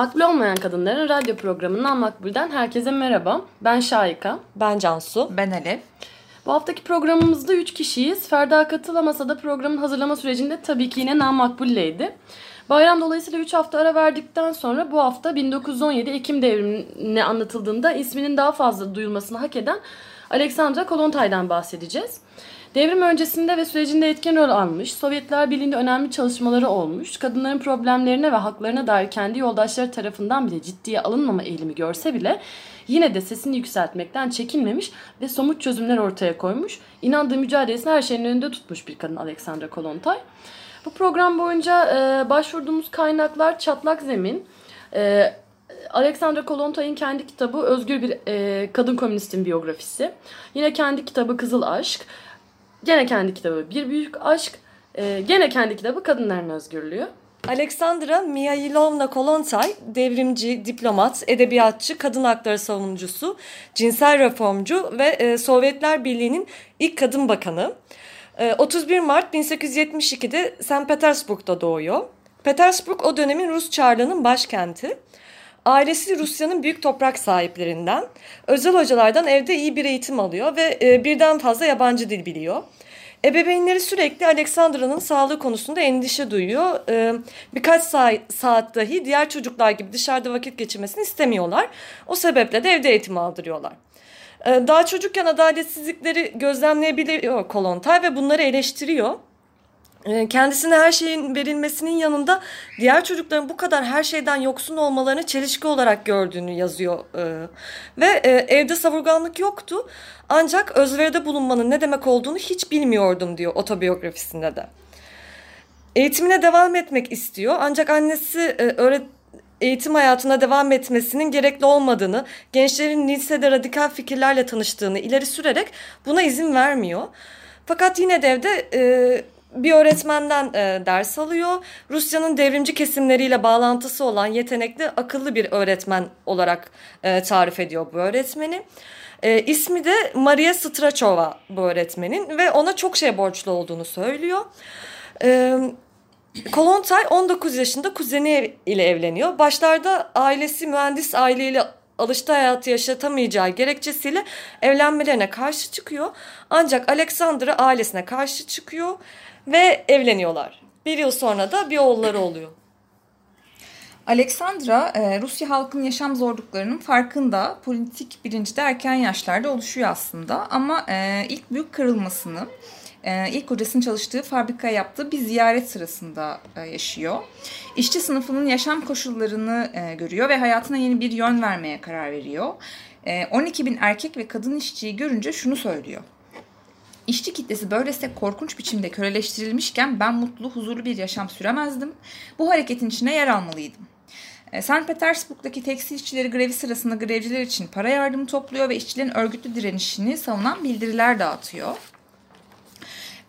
Makbul olmayan kadınların radyo programından Makbul'den herkese merhaba. Ben Şahika. Ben Cansu. Ben Alev. Bu haftaki programımızda 3 kişiyiz. Ferda katılamasa da programın hazırlama sürecinde tabii ki yine Makbul'leydi. Bayram dolayısıyla 3 hafta ara verdikten sonra bu hafta 1917 Ekim devrimine anlatıldığında isminin daha fazla duyulmasını hak eden Alexandra Kolontay'dan bahsedeceğiz. Devrim öncesinde ve sürecinde etkin rol almış, Sovyetler Birliği'nde önemli çalışmaları olmuş, kadınların problemlerine ve haklarına dair kendi yoldaşları tarafından bile ciddiye alınmama eğilimi görse bile yine de sesini yükseltmekten çekinmemiş ve somut çözümler ortaya koymuş. İnandığı mücadelesini her şeyin önünde tutmuş bir kadın Alexandra Kolontay. Bu program boyunca e, başvurduğumuz kaynaklar Çatlak Zemin, e, Alexandra Kolontay'ın kendi kitabı Özgür Bir e, Kadın Komünistin Biyografisi, yine kendi kitabı Kızıl Aşk, Gene kendi kitabı Bir Büyük Aşk. E, gene kendi kitabı Kadınların Özgürlüğü. Alexandra Mihailovna Kolontay, devrimci, diplomat, edebiyatçı, kadın hakları savunucusu, cinsel reformcu ve e, Sovyetler Birliği'nin ilk kadın bakanı. E, 31 Mart 1872'de St. Petersburg'da doğuyor. Petersburg o dönemin Rus Çarlığı'nın başkenti. Ailesi Rusya'nın büyük toprak sahiplerinden. Özel hocalardan evde iyi bir eğitim alıyor ve e, birden fazla yabancı dil biliyor. Ebeveynleri sürekli Alexandra'nın sağlığı konusunda endişe duyuyor. E, birkaç saat, dahi diğer çocuklar gibi dışarıda vakit geçirmesini istemiyorlar. O sebeple de evde eğitim aldırıyorlar. E, daha çocukken adaletsizlikleri gözlemleyebiliyor Kolontay ve bunları eleştiriyor. Ee, kendisine her şeyin verilmesinin yanında diğer çocukların bu kadar her şeyden yoksun olmalarını çelişki olarak gördüğünü yazıyor. Ee, ve e, evde savurganlık yoktu ancak özveride bulunmanın ne demek olduğunu hiç bilmiyordum diyor otobiyografisinde de. Eğitimine devam etmek istiyor ancak annesi e, öğret eğitim hayatına devam etmesinin gerekli olmadığını, gençlerin lisede radikal fikirlerle tanıştığını ileri sürerek buna izin vermiyor. Fakat yine de evde e, bir öğretmenden e, ders alıyor. Rusya'nın devrimci kesimleriyle bağlantısı olan yetenekli, akıllı bir öğretmen olarak e, tarif ediyor bu öğretmeni. E, ismi de Maria Strachova bu öğretmenin ve ona çok şey borçlu olduğunu söylüyor. E, Kolontay 19 yaşında kuzeni ile evleniyor. Başlarda ailesi mühendis aileyle alıştı hayatı yaşatamayacağı gerekçesiyle evlenmelerine karşı çıkıyor. Ancak Alexandra ailesine karşı çıkıyor ve evleniyorlar. Bir yıl sonra da bir oğulları oluyor. Alexandra e, Rusya halkının yaşam zorluklarının farkında politik bilinci de erken yaşlarda oluşuyor aslında ama e, ilk büyük kırılmasını e, ilk kocasının çalıştığı fabrikaya yaptığı bir ziyaret sırasında yaşıyor. İşçi sınıfının yaşam koşullarını görüyor ve hayatına yeni bir yön vermeye karar veriyor. 12 bin erkek ve kadın işçiyi görünce şunu söylüyor. İşçi kitlesi böylese korkunç biçimde köleleştirilmişken ben mutlu, huzurlu bir yaşam süremezdim. Bu hareketin içine yer almalıydım. E, St. Petersburg'daki tekstil işçileri grevi sırasında grevciler için para yardımı topluyor ve işçilerin örgütlü direnişini savunan bildiriler dağıtıyor.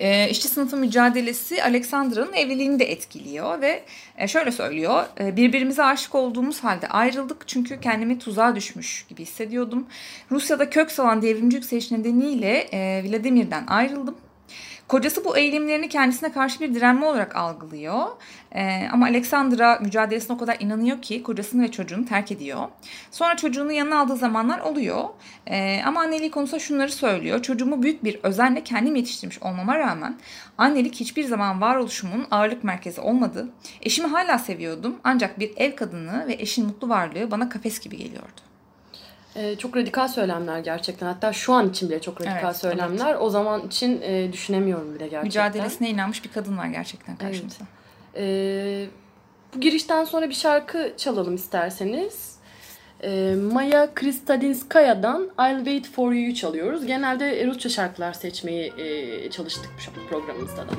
E, işçi sınıfı mücadelesi Alexandra'nın evliliğini de etkiliyor ve e, şöyle söylüyor. E, birbirimize aşık olduğumuz halde ayrıldık çünkü kendimi tuzağa düşmüş gibi hissediyordum. Rusya'da kök salan devrimci yükseliş nedeniyle e, Vladimir'den ayrıldım. Kocası bu eğilimlerini kendisine karşı bir direnme olarak algılıyor. Ee, ama Alexandra mücadelesine o kadar inanıyor ki kocasını ve çocuğunu terk ediyor. Sonra çocuğunu yanına aldığı zamanlar oluyor. Ee, ama anneliği konusunda şunları söylüyor. Çocuğumu büyük bir özenle kendim yetiştirmiş olmama rağmen annelik hiçbir zaman varoluşumun ağırlık merkezi olmadı. Eşimi hala seviyordum ancak bir ev kadını ve eşin mutlu varlığı bana kafes gibi geliyordu. Ee, çok radikal söylemler gerçekten. Hatta şu an için bile çok radikal evet, söylemler. Evet. O zaman için e, düşünemiyorum bile gerçekten. Mücadelesine inanmış bir kadın var gerçekten karşımızda. Evet. Ee, bu girişten sonra bir şarkı çalalım isterseniz. Ee, Maya Kristalinskaya'dan I'll Wait For You'yu çalıyoruz. Genelde Rusça şarkılar seçmeyi e, çalıştık bu programımızda da.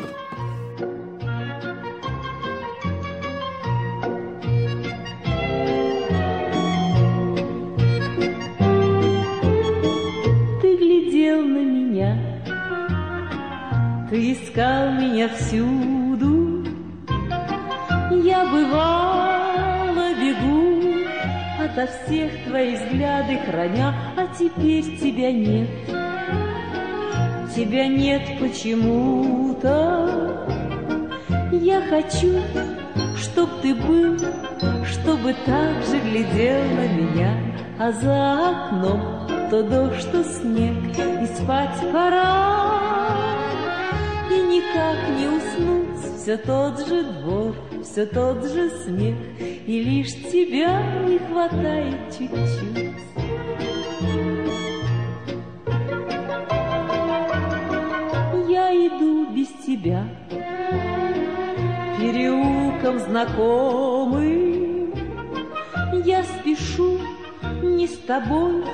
Ты искал меня всюду, я бывала бегу, ото всех твои взгляды храня, а теперь тебя нет. Тебя нет почему-то. Я хочу, чтоб ты был, чтоб чтобы так же глядел на меня, а за окном то дождь, то снег, и спать пора. И никак не уснуть, все тот же двор, все тот же смех, и лишь тебя не хватает чуть-чуть. Я иду без тебя переулком знакомым. Я спешу не с тобой,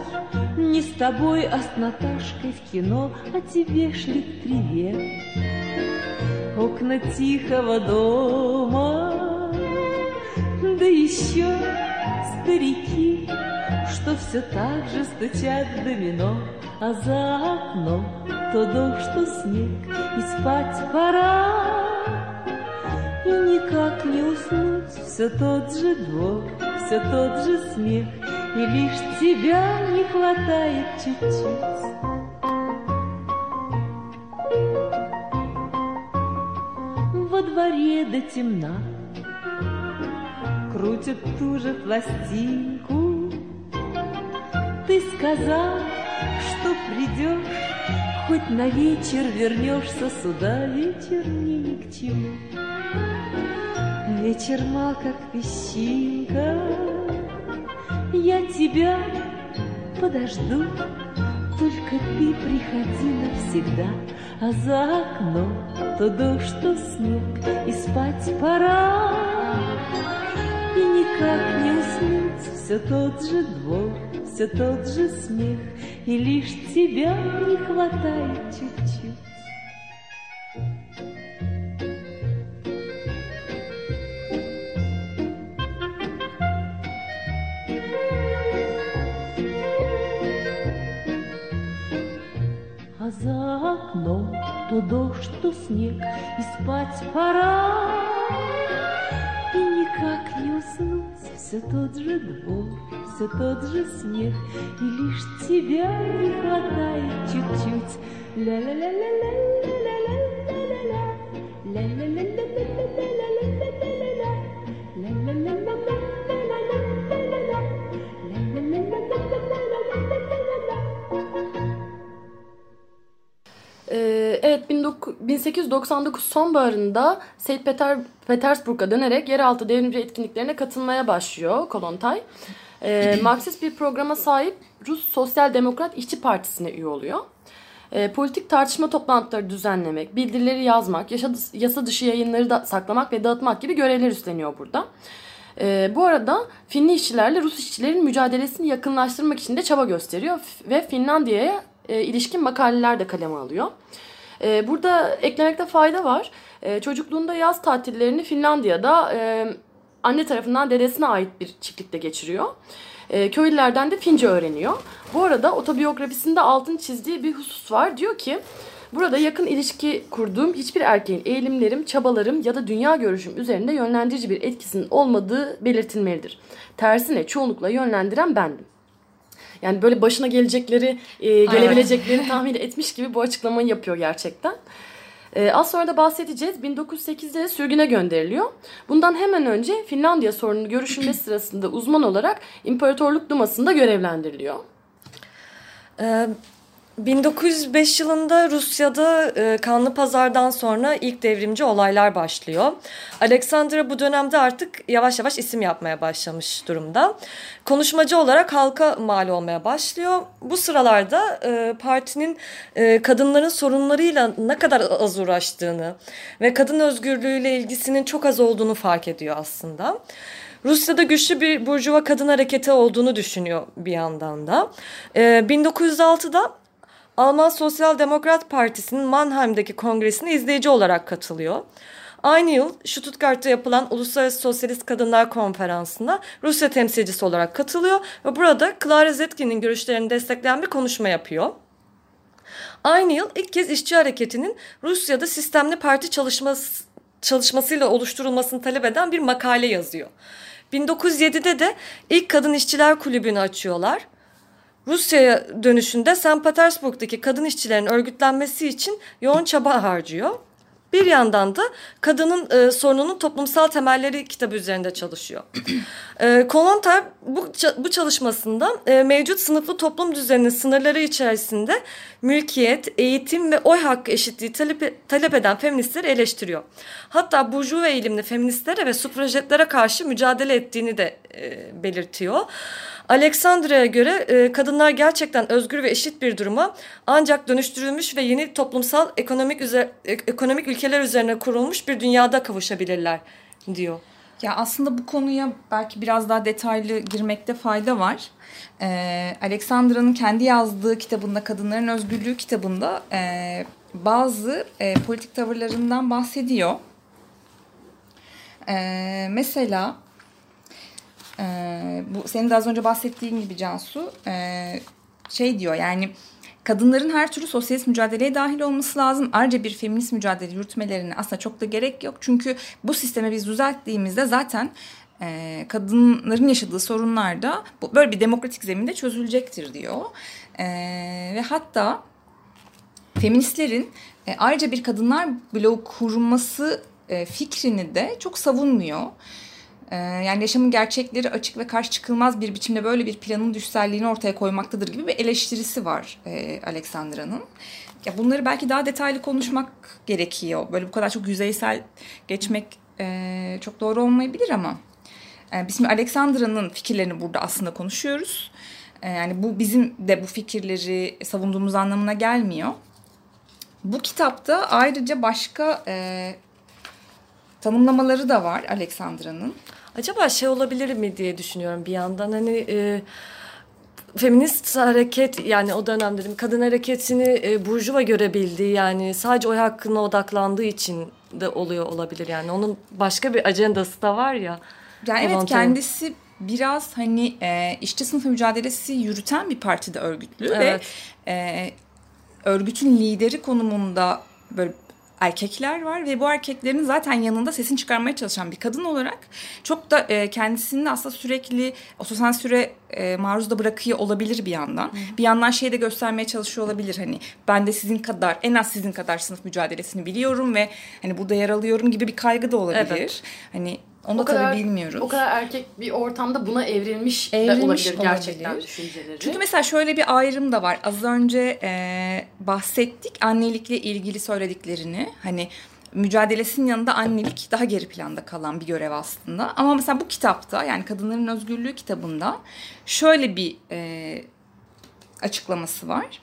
не с тобой, а с Наташкой в кино, а тебе шлет привет. Окна тихого дома, да еще старики, что все так же стучат домино, а за окном то дождь, то снег, и спать пора. И никак не уснуть, все тот же двор, все тот же смех, и лишь тебя не хватает чуть-чуть. Во дворе до темна. Крутят ту же пластинку. Ты сказал, что придешь Хоть на вечер вернешься сюда. Вечер ни к чему. Вечер мал, как песчинка. Я тебя подожду. Только ты приходи навсегда А за окном то дождь, то снег И спать пора. И никак не уснуть Все тот же двор, все тот же смех И лишь тебя не хватает чуть-чуть За окном то дождь, то снег, и спать пора. И никак не уснуть, все тот же двор, все тот же снег, и лишь тебя не хватает чуть-чуть. Ля-ля-ля-ля-ля, ля-ля-ля-ля-ля, ля-ля-ля-ля. Evet 19 1899 sonbaharında St. Peter, Petersburg'a dönerek yeraltı devrimci etkinliklerine katılmaya başlıyor Kolontay. Ee, Marksist bir programa sahip Rus Sosyal Demokrat İşçi Partisi'ne üye oluyor. Ee, politik tartışma toplantıları düzenlemek, bildirileri yazmak, yaşa, yasa dışı yayınları da saklamak ve dağıtmak gibi görevler üstleniyor burada. Ee, bu arada Finli işçilerle Rus işçilerin mücadelesini yakınlaştırmak için de çaba gösteriyor ve Finlandiya'ya e, ilişkin makaleler de kaleme alıyor. E, burada eklemekte fayda var. E, çocukluğunda yaz tatillerini Finlandiya'da e, anne tarafından dedesine ait bir çiftlikte geçiriyor. E, köylülerden de Fince öğreniyor. Bu arada otobiyografisinde altın çizdiği bir husus var. Diyor ki Burada yakın ilişki kurduğum hiçbir erkeğin eğilimlerim, çabalarım ya da dünya görüşüm üzerinde yönlendirici bir etkisinin olmadığı belirtilmelidir. Tersine çoğunlukla yönlendiren bendim. Yani böyle başına gelecekleri, e, gelebileceklerini tahmin etmiş gibi bu açıklamayı yapıyor gerçekten. E, az sonra da bahsedeceğiz. 1908'de de sürgüne gönderiliyor. Bundan hemen önce Finlandiya sorununu görüşülmesi sırasında uzman olarak İmparatorluk Duması'nda görevlendiriliyor. Ee, 1905 yılında Rusya'da e, kanlı pazardan sonra ilk devrimci olaylar başlıyor. Alexandra bu dönemde artık yavaş yavaş isim yapmaya başlamış durumda. Konuşmacı olarak halka mal olmaya başlıyor. Bu sıralarda e, partinin e, kadınların sorunlarıyla ne kadar az uğraştığını ve kadın özgürlüğüyle ilgisinin çok az olduğunu fark ediyor aslında. Rusya'da güçlü bir burjuva kadın hareketi olduğunu düşünüyor bir yandan da. Ee, 1906'da Alman Sosyal Demokrat Partisi'nin Mannheim'daki kongresine izleyici olarak katılıyor. Aynı yıl Stuttgart'ta yapılan Uluslararası Sosyalist Kadınlar Konferansı'na Rusya temsilcisi olarak katılıyor ve burada Clara Zetkin'in görüşlerini destekleyen bir konuşma yapıyor. Aynı yıl ilk kez işçi hareketinin Rusya'da sistemli parti çalışması, çalışmasıyla oluşturulmasını talep eden bir makale yazıyor. 1907'de de ilk kadın işçiler kulübünü açıyorlar. Rusya'ya dönüşünde St. Petersburg'daki kadın işçilerin örgütlenmesi için yoğun çaba harcıyor. Bir yandan da kadının e, sorununun toplumsal temelleri kitabı üzerinde çalışıyor. e, Kolontar bu, bu çalışmasında e, mevcut sınıflı toplum düzeninin sınırları içerisinde mülkiyet, eğitim ve oy hakkı eşitliği talep, talep eden feministleri eleştiriyor. Hatta burjuva eğilimli feministlere ve sufrajetlere karşı mücadele ettiğini de e, belirtiyor. Alexandra'ya göre e, kadınlar gerçekten özgür ve eşit bir duruma ancak dönüştürülmüş ve yeni toplumsal ekonomik üzer, e, ekonomik ülkeler üzerine kurulmuş bir dünyada kavuşabilirler diyor. Ya aslında bu konuya belki biraz daha detaylı girmekte fayda var. Ee, Alexandra'nın kendi yazdığı kitabında Kadınların Özgürlüğü kitabında e, bazı e, politik tavırlarından bahsediyor. E, mesela e, bu senin de az önce bahsettiğin gibi Cansu e, şey diyor yani kadınların her türlü sosyalist mücadeleye dahil olması lazım. Ayrıca bir feminist mücadele yürütmelerine aslında çok da gerek yok. Çünkü bu sistemi biz düzelttiğimizde zaten e, kadınların yaşadığı sorunlar da bu, böyle bir demokratik zeminde çözülecektir diyor. E, ve hatta feministlerin e, ayrıca bir kadınlar bloğu kurulması e, fikrini de çok savunmuyor. E, yani yaşamın gerçekleri açık ve karşı çıkılmaz bir biçimde böyle bir planın düşselliğini ortaya koymaktadır gibi bir eleştirisi var e, Alexandra'nın. Ya bunları belki daha detaylı konuşmak gerekiyor. Böyle bu kadar çok yüzeysel geçmek e, çok doğru olmayabilir ama e, biz Alexandra'nın fikirlerini burada aslında konuşuyoruz. E, yani bu bizim de bu fikirleri savunduğumuz anlamına gelmiyor. Bu kitapta ayrıca başka e, tanımlamaları da var Alexandra'nın. Acaba şey olabilir mi diye düşünüyorum bir yandan hani e, feminist hareket yani o dönem dedim kadın hareketini e, burjuva görebildiği yani sadece oy hakkına odaklandığı için de oluyor olabilir yani onun başka bir ajandası da var ya. Yani evet kendisi biraz hani e, işçi sınıfı mücadelesi yürüten bir partide örgütlü evet. ve e, örgütün lideri konumunda böyle erkekler var ve bu erkeklerin zaten yanında sesini çıkarmaya çalışan bir kadın olarak çok da e, kendisini aslında sürekli otosansüre e, maruz da bırakıyor olabilir bir yandan. Hı. Bir yandan şey de göstermeye çalışıyor olabilir hani ben de sizin kadar en az sizin kadar sınıf mücadelesini biliyorum ve hani burada yer alıyorum gibi bir kaygı da olabilir. Evet. Hani onu o da kadar, tabii bilmiyoruz. O kadar erkek bir ortamda buna evrilmiş, evrilmiş de olabilir, olabilir gerçekten düşünceleri. Çünkü mesela şöyle bir ayrım da var. Az önce e, bahsettik annelikle ilgili söylediklerini. Hani mücadelesinin yanında annelik daha geri planda kalan bir görev aslında. Ama mesela bu kitapta yani Kadınların Özgürlüğü kitabında şöyle bir e, açıklaması var.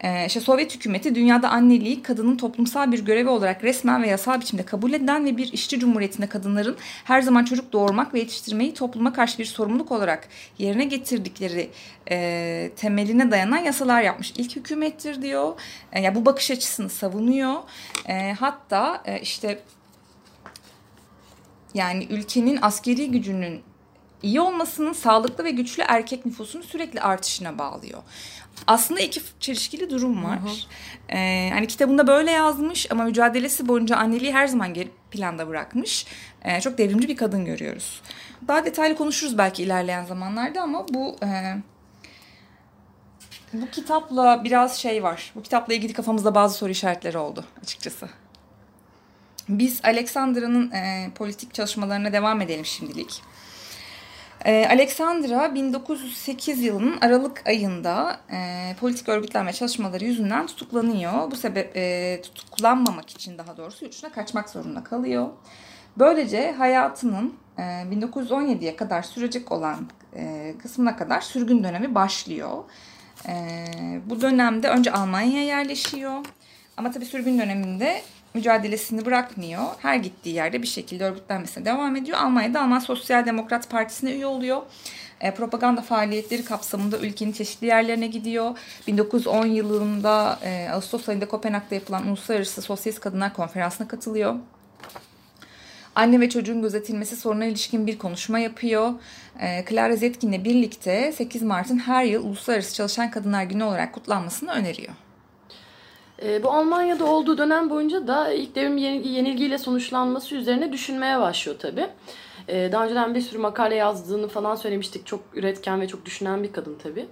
Ee, işte Sovyet hükümeti dünyada anneliği kadının toplumsal bir görevi olarak resmen ve yasal biçimde kabul eden ve bir işçi cumhuriyetinde kadınların her zaman çocuk doğurmak ve yetiştirmeyi topluma karşı bir sorumluluk olarak yerine getirdikleri e, temeline dayanan yasalar yapmış. İlk hükümettir diyor. E, yani bu bakış açısını savunuyor. E, hatta e, işte yani ülkenin askeri gücünün iyi olmasının sağlıklı ve güçlü erkek nüfusunun sürekli artışına bağlıyor aslında iki çelişkili durum var. Hı hı. Ee, hani kitabında böyle yazmış ama mücadelesi boyunca anneliği her zaman geri planda bırakmış. Ee, çok devrimci bir kadın görüyoruz. Daha detaylı konuşuruz belki ilerleyen zamanlarda ama bu e, bu kitapla biraz şey var. Bu kitapla ilgili kafamızda bazı soru işaretleri oldu açıkçası. Biz Alexandra'nın e, politik çalışmalarına devam edelim şimdilik. Ee, Alexandra 1908 yılının Aralık ayında e, politik örgütlenme çalışmaları yüzünden tutuklanıyor. Bu sebep e, tutuklanmamak için daha doğrusu yurt kaçmak zorunda kalıyor. Böylece hayatının e, 1917'ye kadar sürecek olan e, kısmına kadar sürgün dönemi başlıyor. E, bu dönemde önce Almanya'ya yerleşiyor. Ama tabii sürgün döneminde mücadelesini bırakmıyor. Her gittiği yerde bir şekilde örgütlenmesine devam ediyor. Almanya'da Alman Sosyal Demokrat Partisi'ne üye oluyor. E, propaganda faaliyetleri kapsamında ülkenin çeşitli yerlerine gidiyor. 1910 yılında e, Ağustos ayında Kopenhag'da yapılan Uluslararası Sosyalist Kadınlar Konferansı'na katılıyor. Anne ve çocuğun gözetilmesi soruna ilişkin bir konuşma yapıyor. E, Clara Zetkin'le birlikte 8 Mart'ın her yıl Uluslararası Çalışan Kadınlar Günü olarak kutlanmasını öneriyor. E, bu Almanya'da olduğu dönem boyunca da ilk devrim yenilgiyle sonuçlanması üzerine düşünmeye başlıyor tabii. E, daha önceden bir sürü makale yazdığını falan söylemiştik. Çok üretken ve çok düşünen bir kadın tabii.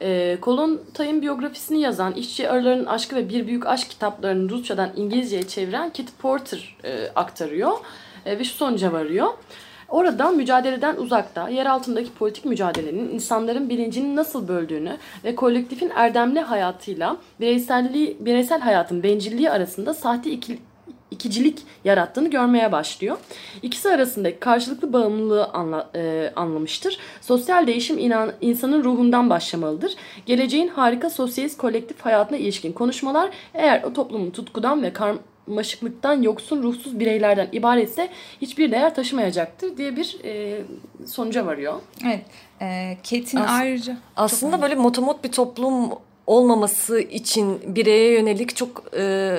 E, Kollontaj'ın biyografisini yazan, işçi arıların aşkı ve bir büyük aşk kitaplarını Rusçadan İngilizceye çeviren Kit Porter e, aktarıyor. Ve şu sonuca varıyor. Oradan mücadeleden uzakta, yer altındaki politik mücadelenin insanların bilincini nasıl böldüğünü ve kolektifin erdemli hayatıyla bireyselliği, bireysel hayatın bencilliği arasında sahte ikili, ikicilik yarattığını görmeye başlıyor. İkisi arasındaki karşılıklı bağımlılığı anla, e, anlamıştır. Sosyal değişim inan, insanın ruhundan başlamalıdır. Geleceğin harika sosyalist kolektif hayatına ilişkin konuşmalar eğer o toplumun tutkudan ve karmaşıklıktan yoksun ruhsuz bireylerden ibaretse hiçbir değer taşımayacaktır diye bir e, sonuca varıyor. Evet. E, Kate'in As- ayrıca... Aslında böyle motomot bir toplum olmaması için bireye yönelik çok e,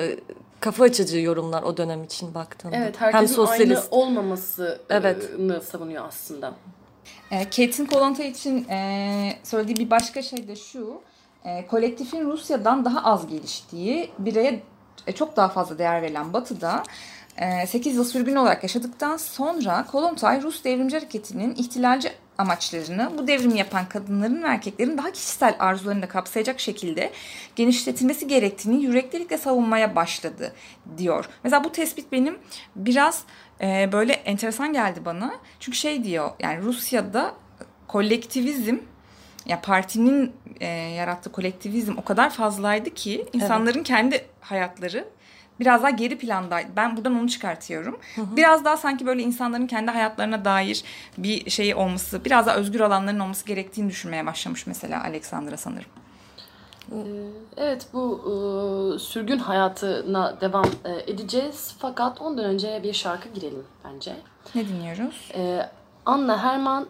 kafa açıcı yorumlar o dönem için baktığında. Evet, herkesin Hem sosyalist. aynı olmamasını Evet. savunuyor aslında. E, Kate'in Kolonta için e, söylediği bir başka şey de şu. E, kolektifin Rusya'dan daha az geliştiği, bireye e, çok daha fazla değer verilen Batı'da e, 8 yıl sürgün olarak yaşadıktan sonra Kolontay Rus devrimci hareketinin ihtilalci amaçlarını bu devrimi yapan kadınların ve erkeklerin daha kişisel arzularını da kapsayacak şekilde genişletilmesi gerektiğini yüreklilikle savunmaya başladı diyor. Mesela bu tespit benim biraz e, böyle enteresan geldi bana. Çünkü şey diyor yani Rusya'da kolektivizm ya partinin e, yarattığı kolektivizm o kadar fazlaydı ki insanların kendi hayatları biraz daha geri plandaydı. Ben buradan onu çıkartıyorum. Biraz daha sanki böyle insanların kendi hayatlarına dair bir şey olması, biraz daha özgür alanların olması gerektiğini düşünmeye başlamış mesela Alexandra sanırım. Evet bu e, sürgün hayatına devam e, edeceğiz. Fakat ondan önce bir şarkı girelim bence. Ne dinliyoruz? E, Anna Herman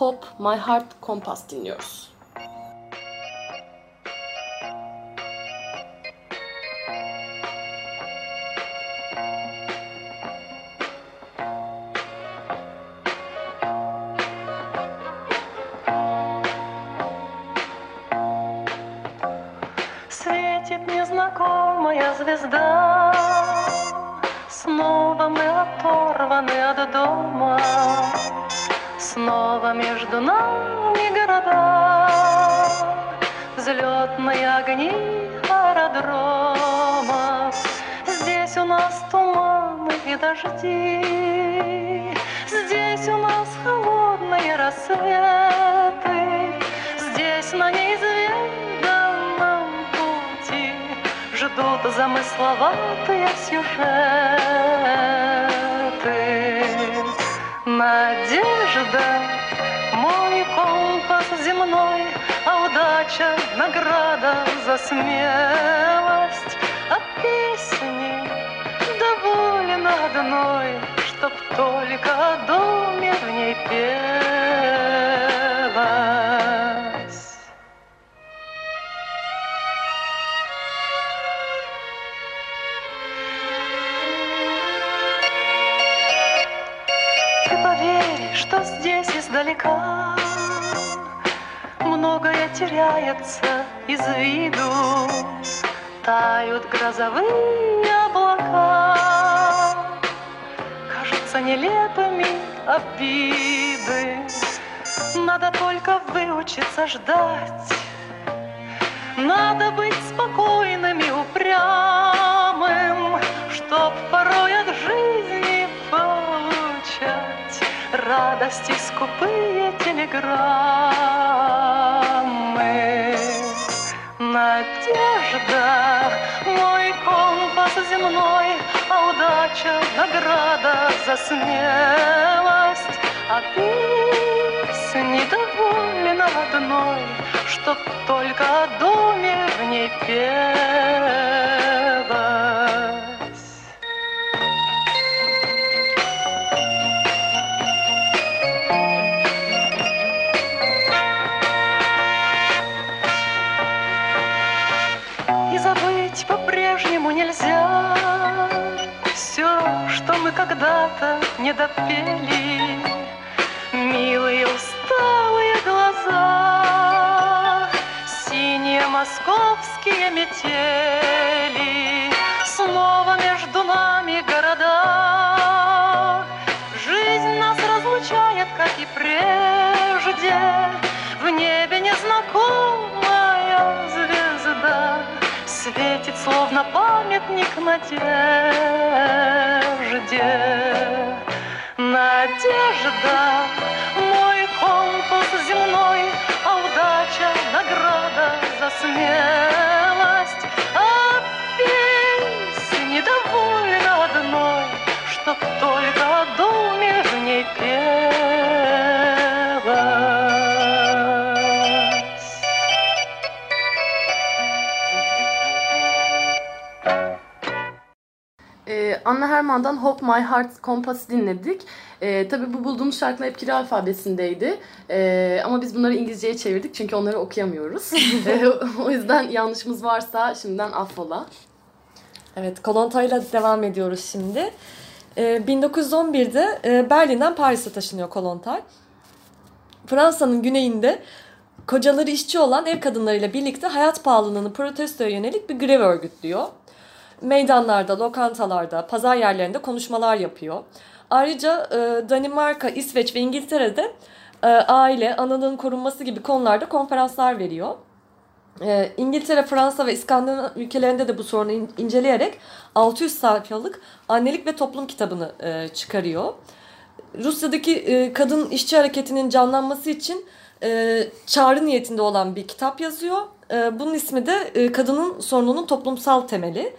Hope My Heart Compass dinliyoruz. Светит незнакомая звезда Снова мы оторваны от дома Снова между нами города. Взлетные огни аэродрома. Здесь у нас туманы и дожди. Здесь у нас холодные рассветы. Здесь на неизведанном пути Ждут замысловатые сюжеты Надежда, мой компас земной А удача — награда за смелость. А песни довольно одной Чтоб только о доме в ней пелось издалека. Многое теряется из виду. Тают грозовые облака. Кажутся нелепыми обиды. Надо только выучиться ждать. Надо быть спокойным и упрямым Чтоб порой Радости скупые телеграммы. Надежда, мой компас земной А удача — награда за смелость. А песни довольно одной Чтоб только о доме в ней пелось не допели Милые усталые глаза. Синие московские метели Снова между нами города. Жизнь нас разлучает, как и прежде. В небе незнакомая звезда Светит, словно памятник надежде. Надежда, мой компас земной, а удача награда за смелость. А песни довольно одной, чтоб только думе в ней пелось. Anna Herman'dan Hope My Heart Compass dinledik. Ee, tabii bu bulduğumuz şarkılar hep Kiri alfabesindeydi. Ee, ama biz bunları İngilizceye çevirdik çünkü onları okuyamıyoruz. Ee, o yüzden yanlışımız varsa şimdiden affola. Evet, Kolontay'la devam ediyoruz şimdi. Ee, 1911'de e, Berlin'den Paris'e taşınıyor Kolontay. Fransa'nın güneyinde kocaları işçi olan ev kadınlarıyla birlikte hayat pahalılığını protestoya yönelik bir grev örgütlüyor. Meydanlarda, lokantalarda, pazar yerlerinde konuşmalar yapıyor. Ayrıca e, Danimarka, İsveç ve İngiltere'de e, aile, analığın korunması gibi konularda konferanslar veriyor. Ee, İngiltere, Fransa ve İskandinav ülkelerinde de bu sorunu in- inceleyerek 600 sayfalık annelik ve toplum kitabını e, çıkarıyor. Rusya'daki e, kadın işçi hareketinin canlanması için e, çağrı niyetinde olan bir kitap yazıyor. E, bunun ismi de e, Kadının Sorununun Toplumsal Temeli.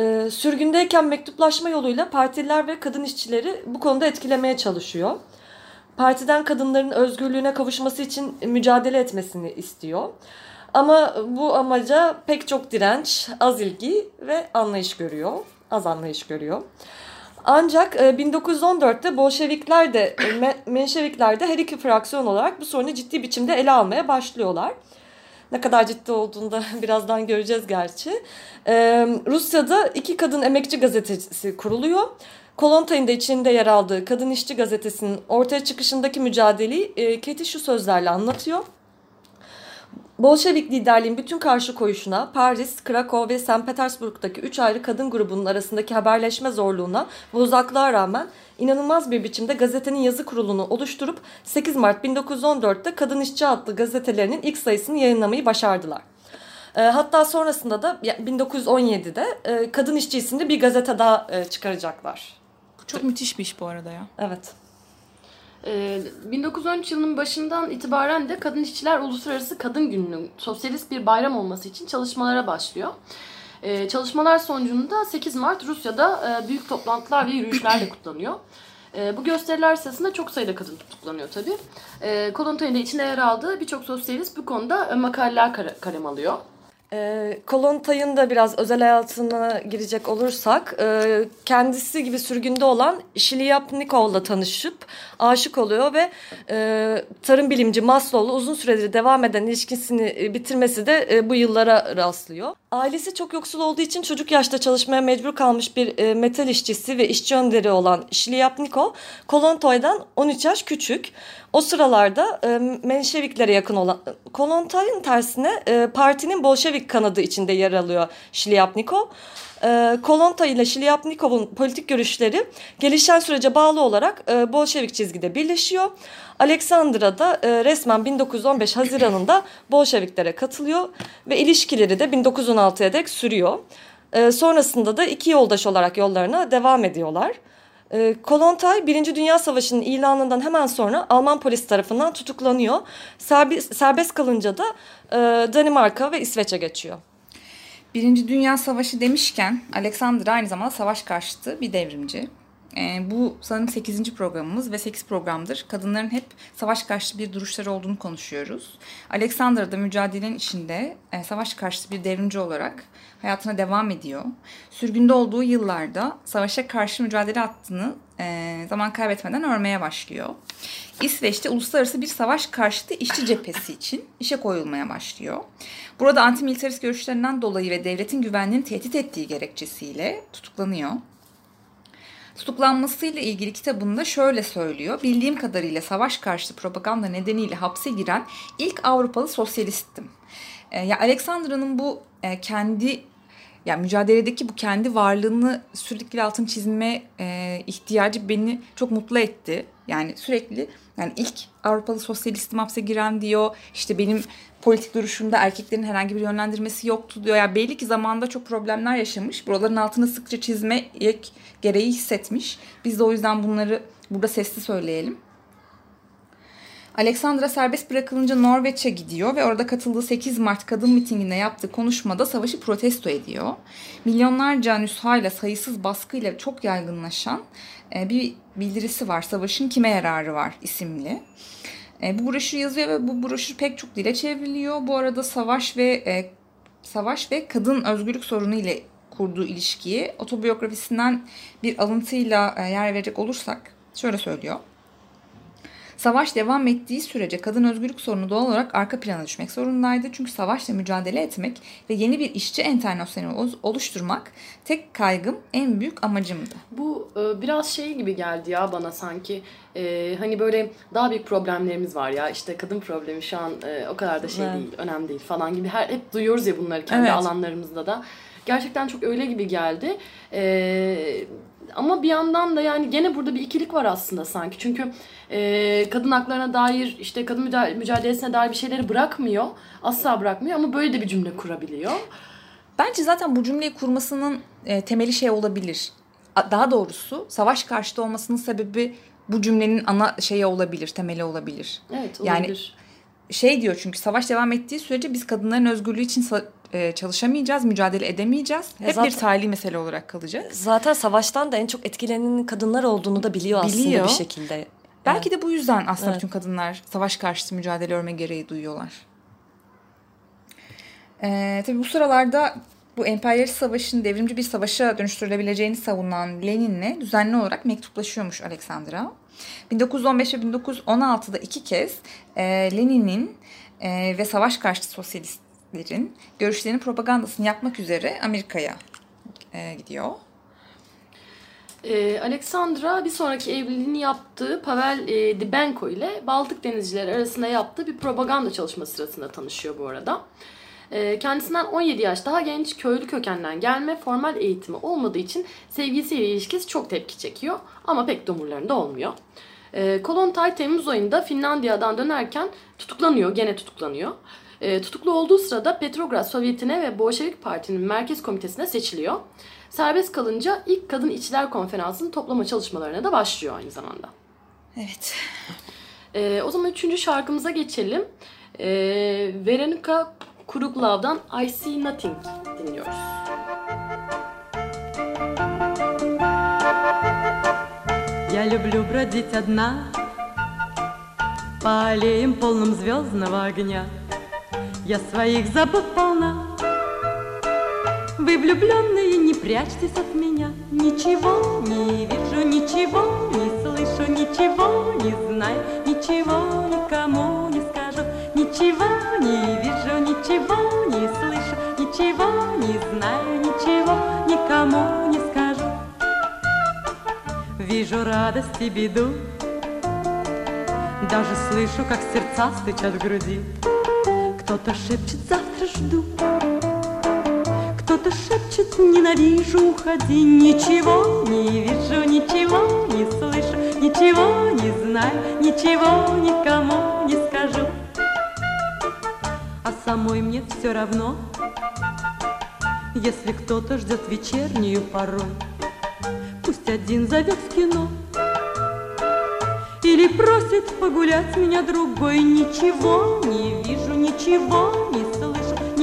E, sürgündeyken mektuplaşma yoluyla partililer ve kadın işçileri bu konuda etkilemeye çalışıyor. Partiden kadınların özgürlüğüne kavuşması için mücadele etmesini istiyor. Ama bu amaca pek çok direnç, az ilgi ve anlayış görüyor. Az anlayış görüyor. Ancak e, 1914'te Bolşevikler de e, Me- Menşevikler de her iki fraksiyon olarak bu sorunu ciddi biçimde ele almaya başlıyorlar. Ne kadar ciddi olduğunu da birazdan göreceğiz gerçi. Ee, Rusya'da iki kadın emekçi gazetesi kuruluyor. Kolontay'ın da içinde yer aldığı Kadın İşçi Gazetesi'nin ortaya çıkışındaki mücadeleyi e, Katie şu sözlerle anlatıyor. Bolşevik liderliğin bütün karşı koyuşuna, Paris, Krakow ve St. Petersburg'daki üç ayrı kadın grubunun arasındaki haberleşme zorluğuna ve uzaklığa rağmen inanılmaz bir biçimde gazetenin yazı kurulunu oluşturup 8 Mart 1914'te Kadın İşçi adlı gazetelerinin ilk sayısını yayınlamayı başardılar. E, hatta sonrasında da ya, 1917'de e, Kadın İşçi isimli bir gazete daha e, çıkaracaklar. Bu çok müthiş bir iş bu arada ya. Evet. Ee, 1913 yılının başından itibaren de Kadın İşçiler Uluslararası Kadın Günü'nün sosyalist bir bayram olması için çalışmalara başlıyor. Ee, çalışmalar sonucunda 8 Mart Rusya'da e, büyük toplantılar ve yürüyüşlerle kutlanıyor. E, bu gösteriler sırasında çok sayıda kadın tutuklanıyor tabii. Kolontoy'un da içinde yer aldığı birçok sosyalist bu konuda makaleler kalem alıyor. E, Kolontay'ın da biraz özel hayatına girecek olursak e, kendisi gibi sürgünde olan Şiliyapnikov'la tanışıp aşık oluyor ve e, tarım bilimci Maslow'la uzun süredir devam eden ilişkisini e, bitirmesi de e, bu yıllara rastlıyor. Ailesi çok yoksul olduğu için çocuk yaşta çalışmaya mecbur kalmış bir e, metal işçisi ve işçi önderi olan Şiliyapnikov, Kolontoy'dan 13 yaş küçük. O sıralarda e, Menşeviklere yakın olan Kolontoy'un tersine e, partinin Bolşevik kanadı içinde yer alıyor Şiliyapnikov. E, Kolontoy ile Şiliyapnikov'un politik görüşleri gelişen sürece bağlı olarak e, Bolşevik çizgide birleşiyor. Alexandra da e, resmen 1915 Haziran'ında Bolşeviklere katılıyor ve ilişkileri de 1916'ya dek sürüyor. E, sonrasında da iki yoldaş olarak yollarına devam ediyorlar. Kolontay Birinci Dünya Savaşı'nın ilanından hemen sonra Alman polis tarafından tutuklanıyor. Serbest, kalınca da Danimarka ve İsveç'e geçiyor. Birinci Dünya Savaşı demişken Alexandra aynı zamanda savaş karşıtı bir devrimci. Ee, bu sanırım 8. programımız ve 8 programdır kadınların hep savaş karşıtı bir duruşları olduğunu konuşuyoruz. Alexandra da mücadelenin içinde e, savaş karşıtı bir devrimci olarak hayatına devam ediyor. Sürgünde olduğu yıllarda savaşa karşı mücadele hattını e, zaman kaybetmeden örmeye başlıyor. İsveç'te uluslararası bir savaş karşıtı işçi cephesi için işe koyulmaya başlıyor. Burada antimilitarist görüşlerinden dolayı ve devletin güvenliğini tehdit ettiği gerekçesiyle tutuklanıyor. Tutuklanmasıyla ilgili kitabında şöyle söylüyor. Bildiğim kadarıyla savaş karşıtı propaganda nedeniyle hapse giren ilk Avrupalı sosyalisttim. E, ya Alexandra'nın bu e, kendi yani mücadeledeki bu kendi varlığını sürekli altın çizme e, ihtiyacı beni çok mutlu etti. Yani sürekli yani ilk Avrupalı sosyalistim hapse giren diyor. İşte benim politik duruşumda erkeklerin herhangi bir yönlendirmesi yoktu diyor. Yani belli ki zamanda çok problemler yaşamış. Buraların altını sıkça çizmek gereği hissetmiş. Biz de o yüzden bunları burada sesli söyleyelim. Alexandra serbest bırakılınca Norveç'e gidiyor ve orada katıldığı 8 Mart kadın mitinginde yaptığı konuşmada savaşı protesto ediyor. Milyonlarca nüshayla sayısız baskıyla çok yaygınlaşan e, bir bildirisi var. Savaşın kime yararı var isimli. E, bu broşür yazıyor ve bu broşür pek çok dile çevriliyor. Bu arada savaş ve e, savaş ve kadın özgürlük sorunu ile kurduğu ilişkiyi otobiyografisinden bir alıntıyla yer verecek olursak şöyle söylüyor. Savaş devam ettiği sürece kadın özgürlük sorunu doğal olarak arka plana düşmek zorundaydı. Çünkü savaşla mücadele etmek ve yeni bir işçi enternasyonel oluşturmak tek kaygım en büyük amacımdı. Bu e, biraz şey gibi geldi ya bana sanki. E, hani böyle daha büyük problemlerimiz var ya işte kadın problemi şu an e, o kadar da şey evet. değil, önemli değil falan gibi. Her hep duyuyoruz ya bunları kendi evet. alanlarımızda da. Gerçekten çok öyle gibi geldi. Eee ama bir yandan da yani gene burada bir ikilik var aslında sanki. Çünkü e, kadın haklarına dair işte kadın mücadelesine dair bir şeyleri bırakmıyor. Asla bırakmıyor ama böyle de bir cümle kurabiliyor. Bence zaten bu cümleyi kurmasının e, temeli şey olabilir. Daha doğrusu savaş karşıtı olmasının sebebi bu cümlenin ana şeyi olabilir, temeli olabilir. Evet olabilir. Yani şey diyor çünkü savaş devam ettiği sürece biz kadınların özgürlüğü için e, çalışamayacağız, mücadele edemeyeceğiz. Hep zaten, bir tali mesele olarak kalacak. Zaten savaştan da en çok etkilenenin kadınlar olduğunu da biliyor, biliyor. aslında bir şekilde. Belki evet. de bu yüzden aslında evet. bütün kadınlar savaş karşıtı mücadele örme gereği duyuyorlar. Ee, tabii bu sıralarda bu emperyalist savaşın devrimci bir savaşa dönüştürülebileceğini savunan Lenin'le düzenli olarak mektuplaşıyormuş Alexandra. 1915 ve 1916'da iki kez e, Lenin'in e, ve savaş karşıtı sosyalistlerin görüşlerinin propagandasını yapmak üzere Amerika'ya e, gidiyor. Ee, Alexandra bir sonraki evliliğini yaptığı Pavel e, Dibenko ile Baltık denizcileri arasında yaptığı bir propaganda çalışması sırasında tanışıyor bu arada. E, kendisinden 17 yaş daha genç köylü kökenden gelme formal eğitimi olmadığı için sevgilisiyle ilişkisi çok tepki çekiyor ama pek de umurlarında olmuyor. E, Kolontay Temmuz ayında Finlandiya'dan dönerken tutuklanıyor, gene tutuklanıyor. E, tutuklu olduğu sırada Petrograd Sovyeti'ne ve Bolşevik Parti'nin merkez komitesine seçiliyor. Serbest kalınca ilk kadın içler konferansının toplama çalışmalarına da başlıyor aynı zamanda. Evet. E, o zaman üçüncü şarkımıza geçelim. E, Veronica Kuruglav'dan I See Nothing dinliyoruz. Я люблю бродить одна По аллеям полным звездного огня Я своих забот полна Вы, влюбленные, не прячьтесь от меня. Ничего не вижу, ничего не слышу Ничего не знаю, ничего никому не скажу. Ничего не вижу, ничего не слышу Ничего не знаю, ничего никому не скажу. Вижу радость и беду. Даже слышу, как сердца стучат в груди. Кто-то шепчет «завтра жду» Кто-то шепчет «ненавижу, уходи» Ничего не вижу, ничего не слышу Ничего не знаю, ничего никому не скажу А самой мне все равно Если кто-то ждет вечернюю порой Пусть один зовет в кино Или просит погулять меня другой. Ничего не вижу, ничего не слышу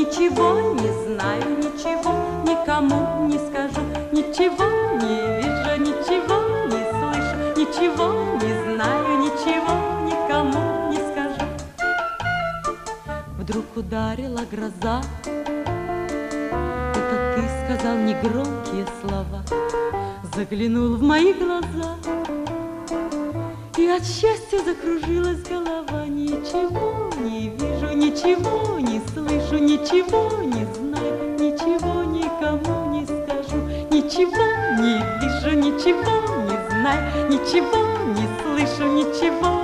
Ничего не знаю, ничего никому не скажу Ничего не вижу, ничего не слышу Ничего не знаю, ничего никому не скажу. Вдруг ударила гроза. Это ты сказал негромкие слова. Заглянул в мои глаза, От счастья закружилась голова. Ничего не вижу, ничего не слышу, ничего не знаю, ничего никому не скажу. Ничего не вижу, ничего не знаю, ничего не слышу, ничего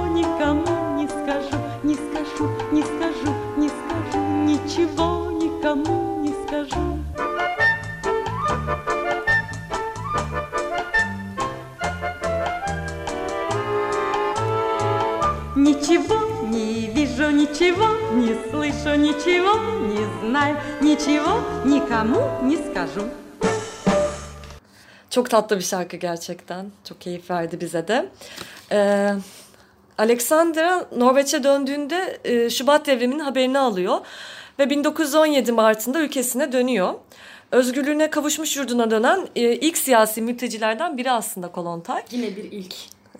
Yavrum. Çok tatlı bir şarkı gerçekten. Çok keyif verdi bize de. Ee, Alexandra Norveç'e döndüğünde e, Şubat devriminin haberini alıyor ve 1917 Mart'ında ülkesine dönüyor. Özgürlüğüne kavuşmuş yurduna dönen e, ilk siyasi mültecilerden biri aslında Kolontay. Yine bir ilk.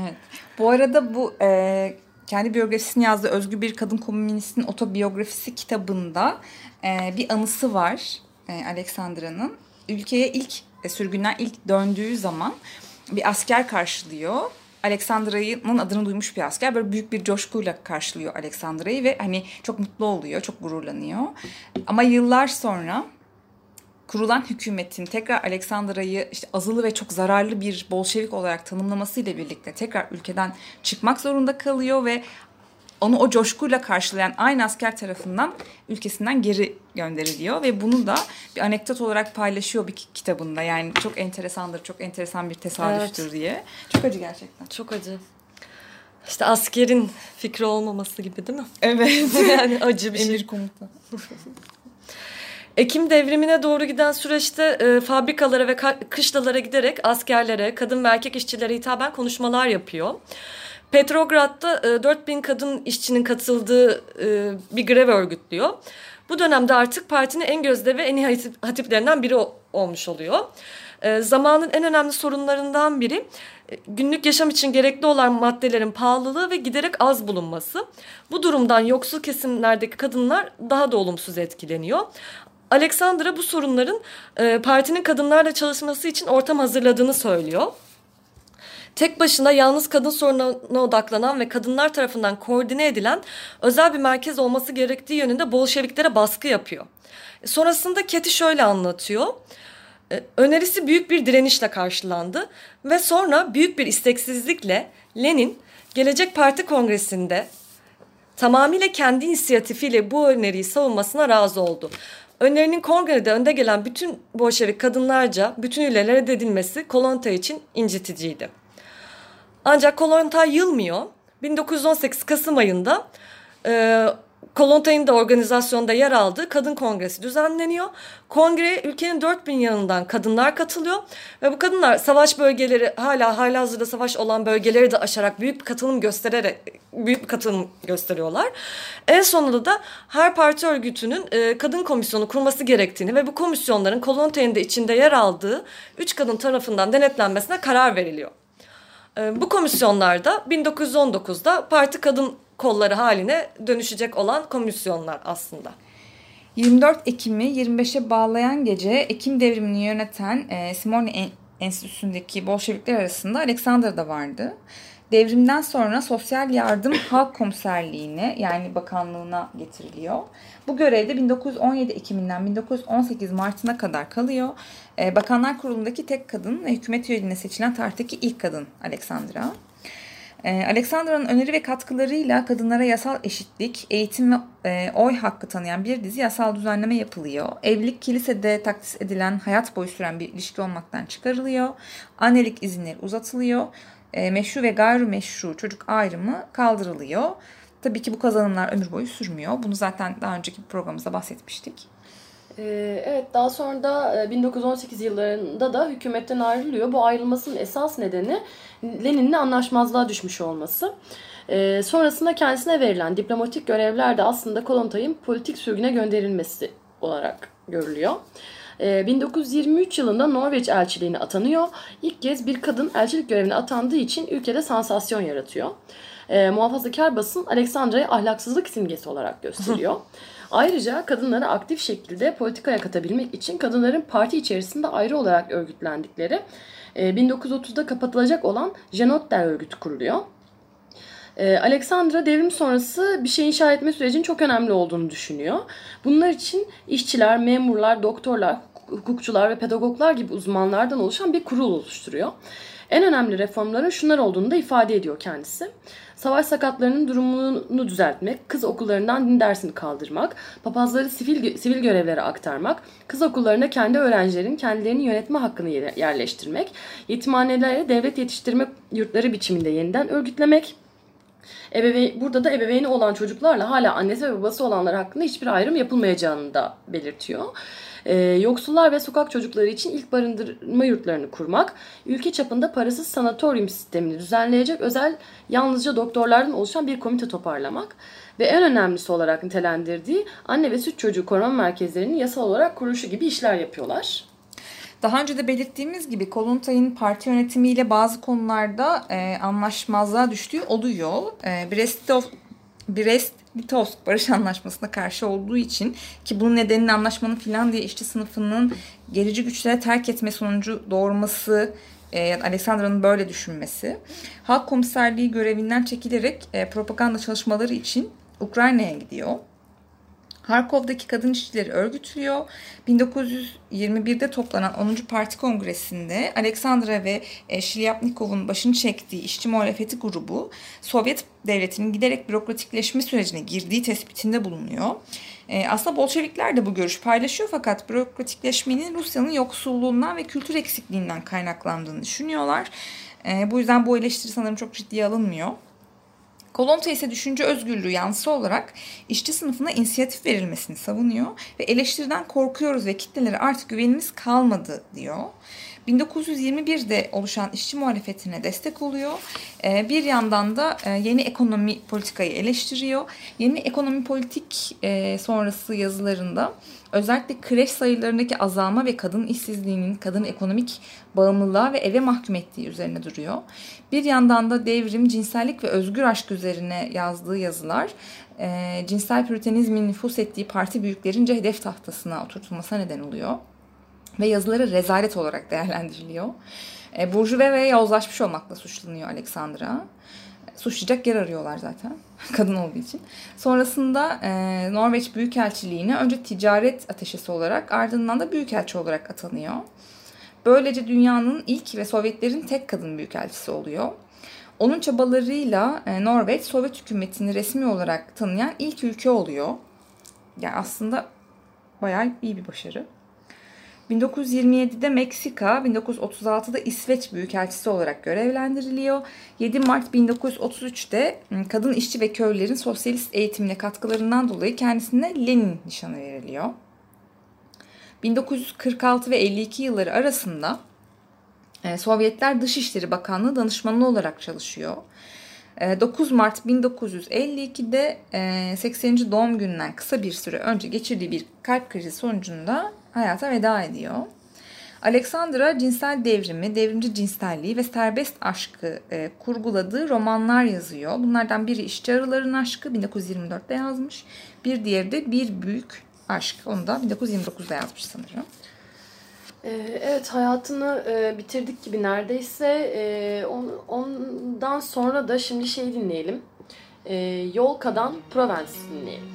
evet. Bu arada bu e, kendi biyografisini yazdığı Özgür Bir Kadın Komünist'in otobiyografisi kitabında e, bir anısı var e, Alexandra'nın. Ülkeye ilk e, sürgünden ilk döndüğü zaman bir asker karşılıyor. Alexandra'nın adını duymuş bir asker böyle büyük bir coşkuyla karşılıyor Alexandra'yı ve hani çok mutlu oluyor, çok gururlanıyor. Ama yıllar sonra kurulan hükümetin tekrar Aleksandra'yı işte azılı ve çok zararlı bir Bolşevik olarak tanımlamasıyla birlikte tekrar ülkeden çıkmak zorunda kalıyor ve onu o coşkuyla karşılayan aynı asker tarafından ülkesinden geri gönderiliyor ve bunu da bir anekdot olarak paylaşıyor bir kitabında. Yani çok enteresandır, çok enteresan bir tesadüftür Evet. diye. Çok acı gerçekten. Çok acı. İşte askerin fikri olmaması gibi değil mi? Evet. yani acı bir şey. Emir komuta. Ekim devrimine doğru giden süreçte e, fabrikalara ve kışlalara giderek askerlere, kadın ve erkek işçilere hitaben konuşmalar yapıyor. Petrograd'da e, 4000 kadın işçinin katıldığı e, bir grev örgütlüyor. Bu dönemde artık partinin en gözde ve en iyi hatip- hatiplerinden biri olmuş oluyor. E, zamanın en önemli sorunlarından biri e, günlük yaşam için gerekli olan maddelerin pahalılığı ve giderek az bulunması. Bu durumdan yoksul kesimlerdeki kadınlar daha da olumsuz etkileniyor. Alexandra bu sorunların partinin kadınlarla çalışması için ortam hazırladığını söylüyor. Tek başına yalnız kadın sorununa odaklanan ve kadınlar tarafından koordine edilen özel bir merkez olması gerektiği yönünde Bolşeviklere baskı yapıyor. E, Sonrasında Keti şöyle anlatıyor. E, Önerisi büyük bir direnişle karşılandı ve sonra büyük bir isteksizlikle Lenin Gelecek Parti Kongresi'nde tamamıyla kendi inisiyatifiyle bu öneriyi savunmasına razı oldu. Önerinin kongrede önde gelen bütün Bolşevik kadınlarca bütünüyle reddedilmesi Kolonta için inciticiydi. Ancak Kolontay yılmıyor. 1918 Kasım ayında e, Kolontay'ın da organizasyonda yer aldığı kadın kongresi düzenleniyor. Kongreye ülkenin dört bin yanından kadınlar katılıyor ve bu kadınlar savaş bölgeleri hala hala hazırda savaş olan bölgeleri de aşarak büyük bir katılım göstererek büyük bir katılım gösteriyorlar. En sonunda da her parti örgütünün e, kadın komisyonu kurması gerektiğini ve bu komisyonların Kolontay'ın da içinde yer aldığı üç kadın tarafından denetlenmesine karar veriliyor. E, Bu komisyonlarda 1919'da parti kadın kolları haline dönüşecek olan komisyonlar aslında. 24 Ekim'i 25'e bağlayan gece Ekim devrimini yöneten e, Simone En- Enstitüsü'ndeki Bolşevikler arasında Alexander da vardı. Devrimden sonra Sosyal Yardım Halk Komiserliğine yani bakanlığına getiriliyor. Bu görevde 1917 Ekim'inden 1918 Mart'ına kadar kalıyor. E, Bakanlar Kurulu'ndaki tek kadın ve hükümet üyeliğine seçilen tarihteki ilk kadın Alexandra. Ee, Alexandra'nın öneri ve katkılarıyla kadınlara yasal eşitlik, eğitim ve e, oy hakkı tanıyan bir dizi yasal düzenleme yapılıyor. Evlilik kilisede takdis edilen hayat boyu süren bir ilişki olmaktan çıkarılıyor. Annelik izinleri uzatılıyor. E, meşru ve gayrimeşru çocuk ayrımı kaldırılıyor. Tabii ki bu kazanımlar ömür boyu sürmüyor. Bunu zaten daha önceki programımızda bahsetmiştik. Ee, evet daha sonra da e, 1918 yıllarında da hükümetten ayrılıyor. Bu ayrılmasının esas nedeni Lenin'le anlaşmazlığa düşmüş olması. Ee, sonrasında kendisine verilen diplomatik görevler de aslında Kolontay'ın politik sürgüne gönderilmesi olarak görülüyor. Ee, 1923 yılında Norveç elçiliğine atanıyor. İlk kez bir kadın elçilik görevine atandığı için ülkede sansasyon yaratıyor. Ee, muhafazakar basın Alexandra'yı ahlaksızlık simgesi olarak gösteriyor. Ayrıca kadınları aktif şekilde politikaya katabilmek için kadınların parti içerisinde ayrı olarak örgütlendikleri e, 1930'da kapatılacak olan Jenotter örgütü kuruluyor. E, Alexandra devrim sonrası bir şey inşa etme sürecinin çok önemli olduğunu düşünüyor. Bunlar için işçiler, memurlar, doktorlar, hukukçular ve pedagoglar gibi uzmanlardan oluşan bir kurul oluşturuyor. En önemli reformların şunlar olduğunu da ifade ediyor kendisi. Savaş sakatlarının durumunu düzeltmek, kız okullarından din dersini kaldırmak, papazları sivil, sivil görevlere aktarmak, kız okullarına kendi öğrencilerin kendilerini yönetme hakkını yer- yerleştirmek, yetimhanelere devlet yetiştirme yurtları biçiminde yeniden örgütlemek, Ebeve burada da ebeveyni olan çocuklarla hala annesi ve babası olanlar hakkında hiçbir ayrım yapılmayacağını da belirtiyor. Ee, yoksullar ve sokak çocukları için ilk barındırma yurtlarını kurmak, ülke çapında parasız sanatoryum sistemini düzenleyecek özel yalnızca doktorlardan oluşan bir komite toparlamak ve en önemlisi olarak nitelendirdiği anne ve süt çocuğu koruma merkezlerinin yasal olarak kuruluşu gibi işler yapıyorlar. Daha önce de belirttiğimiz gibi Kolontay'ın parti yönetimiyle bazı konularda e, anlaşmazlığa düştüğü oluyor. E, Brest-Litovsk Brest-Litovsk Barış Anlaşması'na karşı olduğu için ki bunun nedenini anlaşmanın Finlandiya işçi sınıfının gerici güçlere terk etme sonucu doğurması e, Alexandra'nın böyle düşünmesi. Halk komiserliği görevinden çekilerek e, propaganda çalışmaları için Ukrayna'ya gidiyor. Harkov'daki kadın işçileri örgütlüyor. 1921'de toplanan 10. Parti Kongresi'nde Aleksandra ve e, Şilyapnikov'un başını çektiği işçi muhalefeti grubu Sovyet devletinin giderek bürokratikleşme sürecine girdiği tespitinde bulunuyor. E, aslında Bolşevikler de bu görüş paylaşıyor fakat bürokratikleşmenin Rusya'nın yoksulluğundan ve kültür eksikliğinden kaynaklandığını düşünüyorlar. E, bu yüzden bu eleştiri sanırım çok ciddiye alınmıyor. Kolonta ise düşünce özgürlüğü yanlısı olarak işçi sınıfına inisiyatif verilmesini savunuyor ve eleştiriden korkuyoruz ve kitlelere artık güvenimiz kalmadı diyor. 1921'de oluşan işçi muhalefetine destek oluyor. Ee, bir yandan da e, yeni ekonomi politikayı eleştiriyor. Yeni ekonomi politik e, sonrası yazılarında özellikle kreş sayılarındaki azalma ve kadın işsizliğinin kadın ekonomik bağımlılığa ve eve mahkum ettiği üzerine duruyor. Bir yandan da devrim, cinsellik ve özgür aşk üzerine yazdığı yazılar e, cinsel püritenizmin nüfus ettiği parti büyüklerince hedef tahtasına oturtulmasına neden oluyor ve yazıları rezalet olarak değerlendiriliyor. E, Burjuva ve yozlaşmış olmakla suçlanıyor Alexandra. Suçlayacak yer arıyorlar zaten kadın olduğu için. Sonrasında e, Norveç Büyükelçiliğine önce ticaret ateşesi olarak ardından da büyükelçi olarak atanıyor. Böylece dünyanın ilk ve Sovyetlerin tek kadın büyükelçisi oluyor. Onun çabalarıyla e, Norveç Sovyet hükümetini resmi olarak tanıyan ilk ülke oluyor. Yani aslında bayağı iyi bir başarı. 1927'de Meksika, 1936'da İsveç Büyükelçisi olarak görevlendiriliyor. 7 Mart 1933'te ıı, kadın işçi ve köylülerin sosyalist eğitimine katkılarından dolayı kendisine Lenin nişanı veriliyor. 1946 ve 52 yılları arasında e, Sovyetler Dışişleri Bakanlığı danışmanı olarak çalışıyor. 9 e, Mart 1952'de 80. E, doğum gününden kısa bir süre önce geçirdiği bir kalp krizi sonucunda hayata veda ediyor. Alexandra cinsel devrimi, devrimci cinselliği ve serbest aşkı e, kurguladığı romanlar yazıyor. Bunlardan biri İşçi Arıların Aşkı 1924'te yazmış. Bir diğeri de Bir Büyük Aşk. Onu da 1929'da yazmış sanırım. Ee, evet hayatını e, bitirdik gibi neredeyse. E, ondan sonra da şimdi şey dinleyelim. E, Yolka'dan Provence dinleyelim.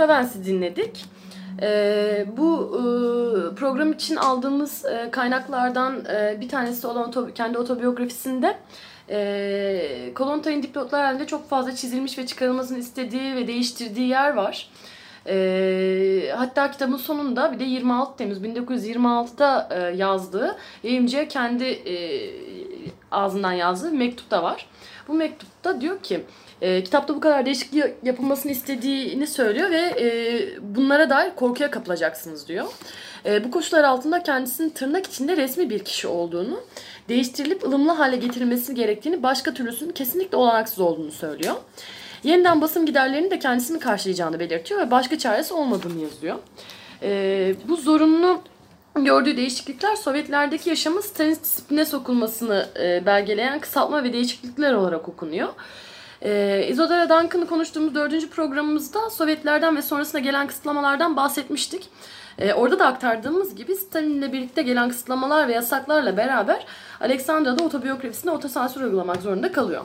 Provence dinledik. E, bu e, program için aldığımız e, kaynaklardan e, bir tanesi olan kendi otobiyografisinde e, Kolontay'ın dipnotlar halinde çok fazla çizilmiş ve çıkarılmasını istediği ve değiştirdiği yer var. E, hatta kitabın sonunda bir de 26 Temmuz 1926'da e, yazdığı yayımcıya kendi e, ağzından yazdığı mektup da var. Bu mektupta diyor ki e, kitapta bu kadar değişiklik yapılmasını istediğini söylüyor ve e, bunlara dair korkuya kapılacaksınız diyor. E, bu koşullar altında kendisinin tırnak içinde resmi bir kişi olduğunu, değiştirilip ılımlı hale getirilmesi gerektiğini, başka türlüsünün kesinlikle olanaksız olduğunu söylüyor. Yeniden basım giderlerini de kendisini karşılayacağını belirtiyor ve başka çaresi olmadığını yazıyor. E, bu zorunlu gördüğü değişiklikler Sovyetlerdeki yaşamın Stalinist disipline sokulmasını e, belgeleyen kısaltma ve değişiklikler olarak okunuyor. E, Isadora Duncan'ı konuştuğumuz dördüncü programımızda Sovyetlerden ve sonrasında gelen kısıtlamalardan bahsetmiştik. E, orada da aktardığımız gibi Stalin'le birlikte gelen kısıtlamalar ve yasaklarla beraber Alexandra da otobiyografisinde otosansür uygulamak zorunda kalıyor.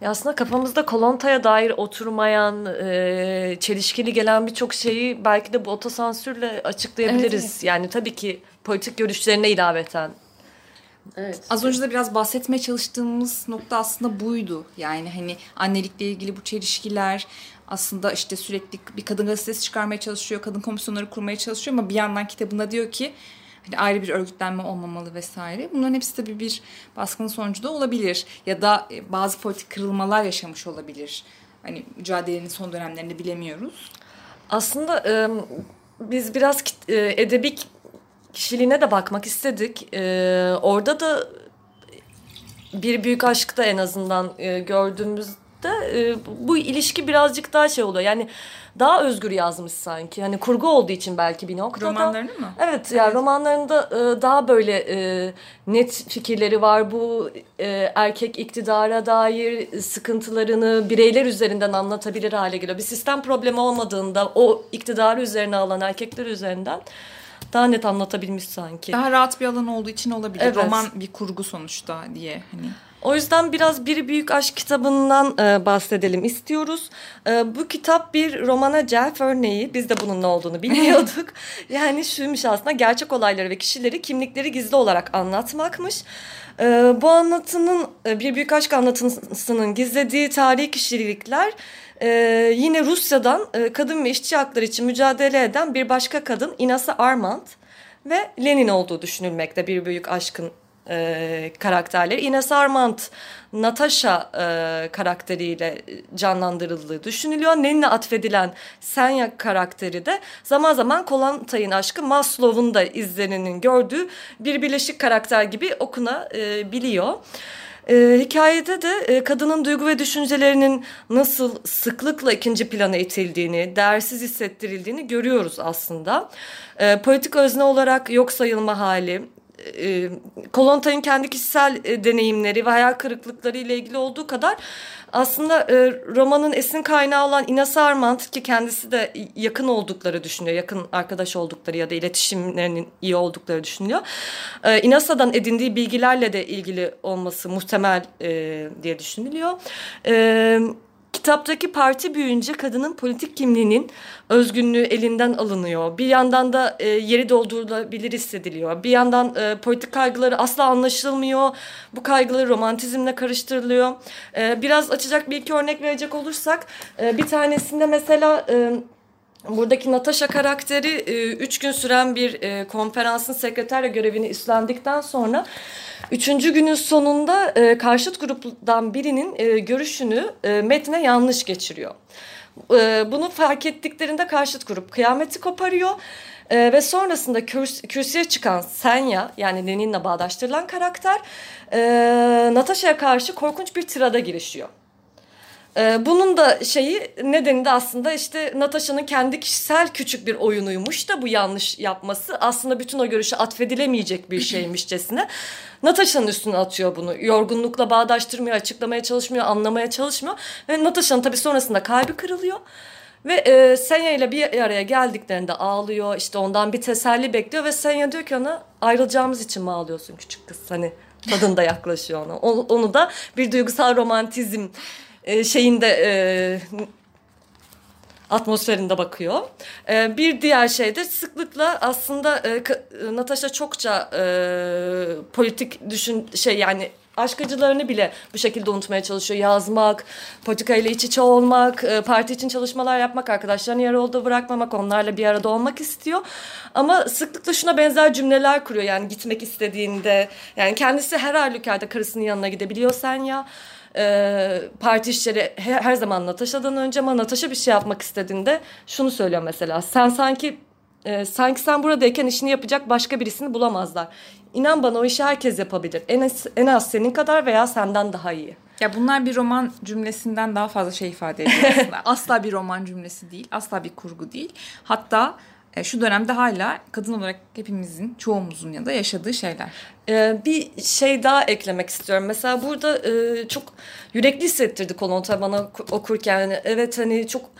Ya aslında kafamızda Kolonta'ya dair oturmayan, e, çelişkili gelen birçok şeyi belki de bu otosansürle açıklayabiliriz. Evet, Yani tabii ki politik görüşlerine ilaveten. Evet. Az önce de biraz bahsetmeye çalıştığımız nokta aslında buydu. Yani hani annelikle ilgili bu çelişkiler aslında işte sürekli bir kadın gazetesi çıkarmaya çalışıyor, kadın komisyonları kurmaya çalışıyor ama bir yandan kitabında diyor ki hani ayrı bir örgütlenme olmamalı vesaire. Bunların hepsi tabii bir baskının sonucu da olabilir ya da e, bazı politik kırılmalar yaşamış olabilir. Hani mücadelenin son dönemlerinde bilemiyoruz. Aslında biz biraz e, edebi kişiliğine de bakmak istedik. Orada da bir büyük aşkta en azından e, gördüğümüzde e, bu ilişki birazcık daha şey oluyor. Yani daha özgür yazmış sanki. Hani kurgu olduğu için belki bir noktada. Romanlarını mı? Evet, yani romanlarında e, daha böyle e, net fikirleri var. Bu e, erkek iktidara dair sıkıntılarını bireyler üzerinden anlatabilir hale geliyor. Bir sistem problemi olmadığında o iktidarı üzerine alan erkekler üzerinden daha net anlatabilmiş sanki. Daha rahat bir alan olduğu için olabilir. Evet. Roman bir kurgu sonuçta diye hani. O yüzden biraz Bir Büyük Aşk kitabından e, bahsedelim istiyoruz. E, bu kitap bir romana celf örneği. Biz de bunun ne olduğunu bilmiyorduk. yani şuymuş aslında gerçek olayları ve kişileri kimlikleri gizli olarak anlatmakmış. E, bu anlatının e, Bir Büyük Aşk anlatısının gizlediği tarihi kişilikler e, yine Rusya'dan e, kadın ve işçi hakları için mücadele eden bir başka kadın Inasa Armand ve Lenin olduğu düşünülmekte Bir Büyük Aşk'ın e, karakterleri. Ines Armand, Natasha e, karakteriyle canlandırıldığı düşünülüyor. Nenin'e atfedilen Senya karakteri de zaman zaman Kolantay'ın aşkı Maslow'un da izleninin gördüğü bir birleşik karakter gibi okunabiliyor. E, hikayede de e, kadının duygu ve düşüncelerinin nasıl sıklıkla ikinci plana itildiğini, değersiz hissettirildiğini görüyoruz aslında. E, politik özne olarak yok sayılma hali, e, Kolontay'ın kendi kişisel e, deneyimleri ve hayal kırıklıkları ile ilgili olduğu kadar aslında e, romanın esin kaynağı olan Ines Armand ki kendisi de yakın oldukları düşünüyor. Yakın arkadaş oldukları ya da iletişimlerinin iyi oldukları düşünüyor. E, Inesa'dan edindiği bilgilerle de ilgili olması muhtemel e, diye düşünülüyor. E, Kitaptaki parti büyüyünce kadının politik kimliğinin özgünlüğü elinden alınıyor. Bir yandan da e, yeri doldurulabilir hissediliyor. Bir yandan e, politik kaygıları asla anlaşılmıyor. Bu kaygıları romantizmle karıştırılıyor. E, biraz açacak bir iki örnek verecek olursak e, bir tanesinde mesela... E, Buradaki Natasha karakteri e, üç gün süren bir e, konferansın sekreterya görevini üstlendikten sonra üçüncü günün sonunda e, karşıt gruptan birinin görüşünü metne yanlış geçiriyor. Bunu fark ettiklerinde karşıt grup kıyameti koparıyor. Ve sonrasında kürs kürsüye çıkan Senya yani Lenin'le bağdaştırılan karakter Natasha'ya karşı korkunç bir tirada girişiyor. Ee, bunun da şeyi nedeni de aslında işte Natasha'nın kendi kişisel küçük bir oyunuymuş da bu yanlış yapması aslında bütün o görüşe atfedilemeyecek bir şeymişçesine Natasha'nın üstüne atıyor bunu. Yorgunlukla bağdaştırmıyor, açıklamaya çalışmıyor, anlamaya çalışmıyor ve Natasha'nın tabii sonrasında kalbi kırılıyor. Ve e, Senya ile bir araya geldiklerinde ağlıyor işte ondan bir teselli bekliyor ve Senya diyor ki ona ayrılacağımız için mi ağlıyorsun küçük kız hani tadında yaklaşıyor ona. Onu, onu da bir duygusal romantizm e, şeyinde e, atmosferinde bakıyor. E, bir diğer şey de sıklıkla aslında e, Natasha çokça e, politik düşün şey yani aşk acılarını bile bu şekilde unutmaya çalışıyor. Yazmak, politikayla iç içe olmak, e, parti için çalışmalar yapmak, arkadaşlarını yarı yolda bırakmamak, onlarla bir arada olmak istiyor. Ama sıklıkla şuna benzer cümleler kuruyor yani gitmek istediğinde. Yani kendisi her halükarda karısının yanına gidebiliyor sen ya e, parti işleri her, her zaman Natasha'dan önce ama Natasha bir şey yapmak istediğinde şunu söylüyor mesela. Sen sanki e, sanki sen buradayken işini yapacak başka birisini bulamazlar. İnan bana o işi herkes yapabilir. En az, en az senin kadar veya senden daha iyi. Ya bunlar bir roman cümlesinden daha fazla şey ifade ediyor aslında. asla bir roman cümlesi değil. Asla bir kurgu değil. Hatta şu dönemde hala kadın olarak hepimizin, çoğumuzun ya da yaşadığı şeyler. Ee, bir şey daha eklemek istiyorum. Mesela burada e, çok yürekli hissettirdi Kolonta bana okurken. Evet hani çok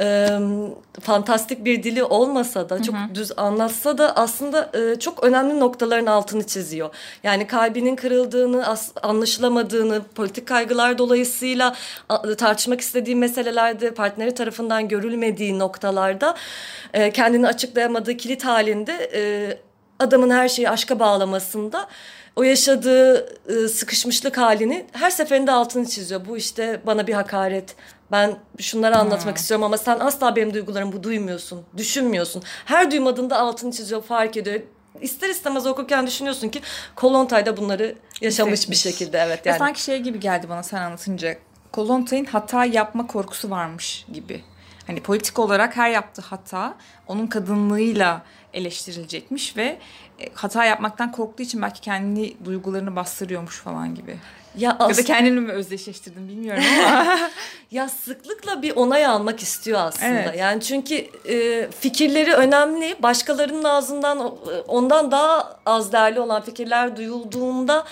e, fantastik bir dili olmasa da çok hı hı. düz anlatsa da aslında e, çok önemli noktaların altını çiziyor. Yani kalbinin kırıldığını, as, anlaşılamadığını, politik kaygılar dolayısıyla a, tartışmak istediği meselelerde partneri tarafından görülmediği noktalarda e, kendini açıklayamadığı kilit halinde e, adamın her şeyi aşka bağlamasında o yaşadığı e, sıkışmışlık halini her seferinde altını çiziyor. Bu işte bana bir hakaret. Ben şunları anlatmak hmm. istiyorum ama sen asla benim duygularımı duymuyorsun, düşünmüyorsun. Her duymadığında altını çiziyor, fark ediyor. İster istemez okurken düşünüyorsun ki Kolontay da bunları yaşamış Hissetmiş. bir şekilde evet yani. Ve sanki şey gibi geldi bana sen anlatınca. Kolontay'ın hata yapma korkusu varmış gibi. Hani politik olarak her yaptığı hata onun kadınlığıyla eleştirilecekmiş ve e, hata yapmaktan korktuğu için belki kendi duygularını bastırıyormuş falan gibi. Ya, ya da kendini mi özdeşleştirdim bilmiyorum ama. ya sıklıkla bir onay almak istiyor aslında. Evet. Yani çünkü e, fikirleri önemli. Başkalarının ağzından ondan daha az değerli olan fikirler duyulduğunda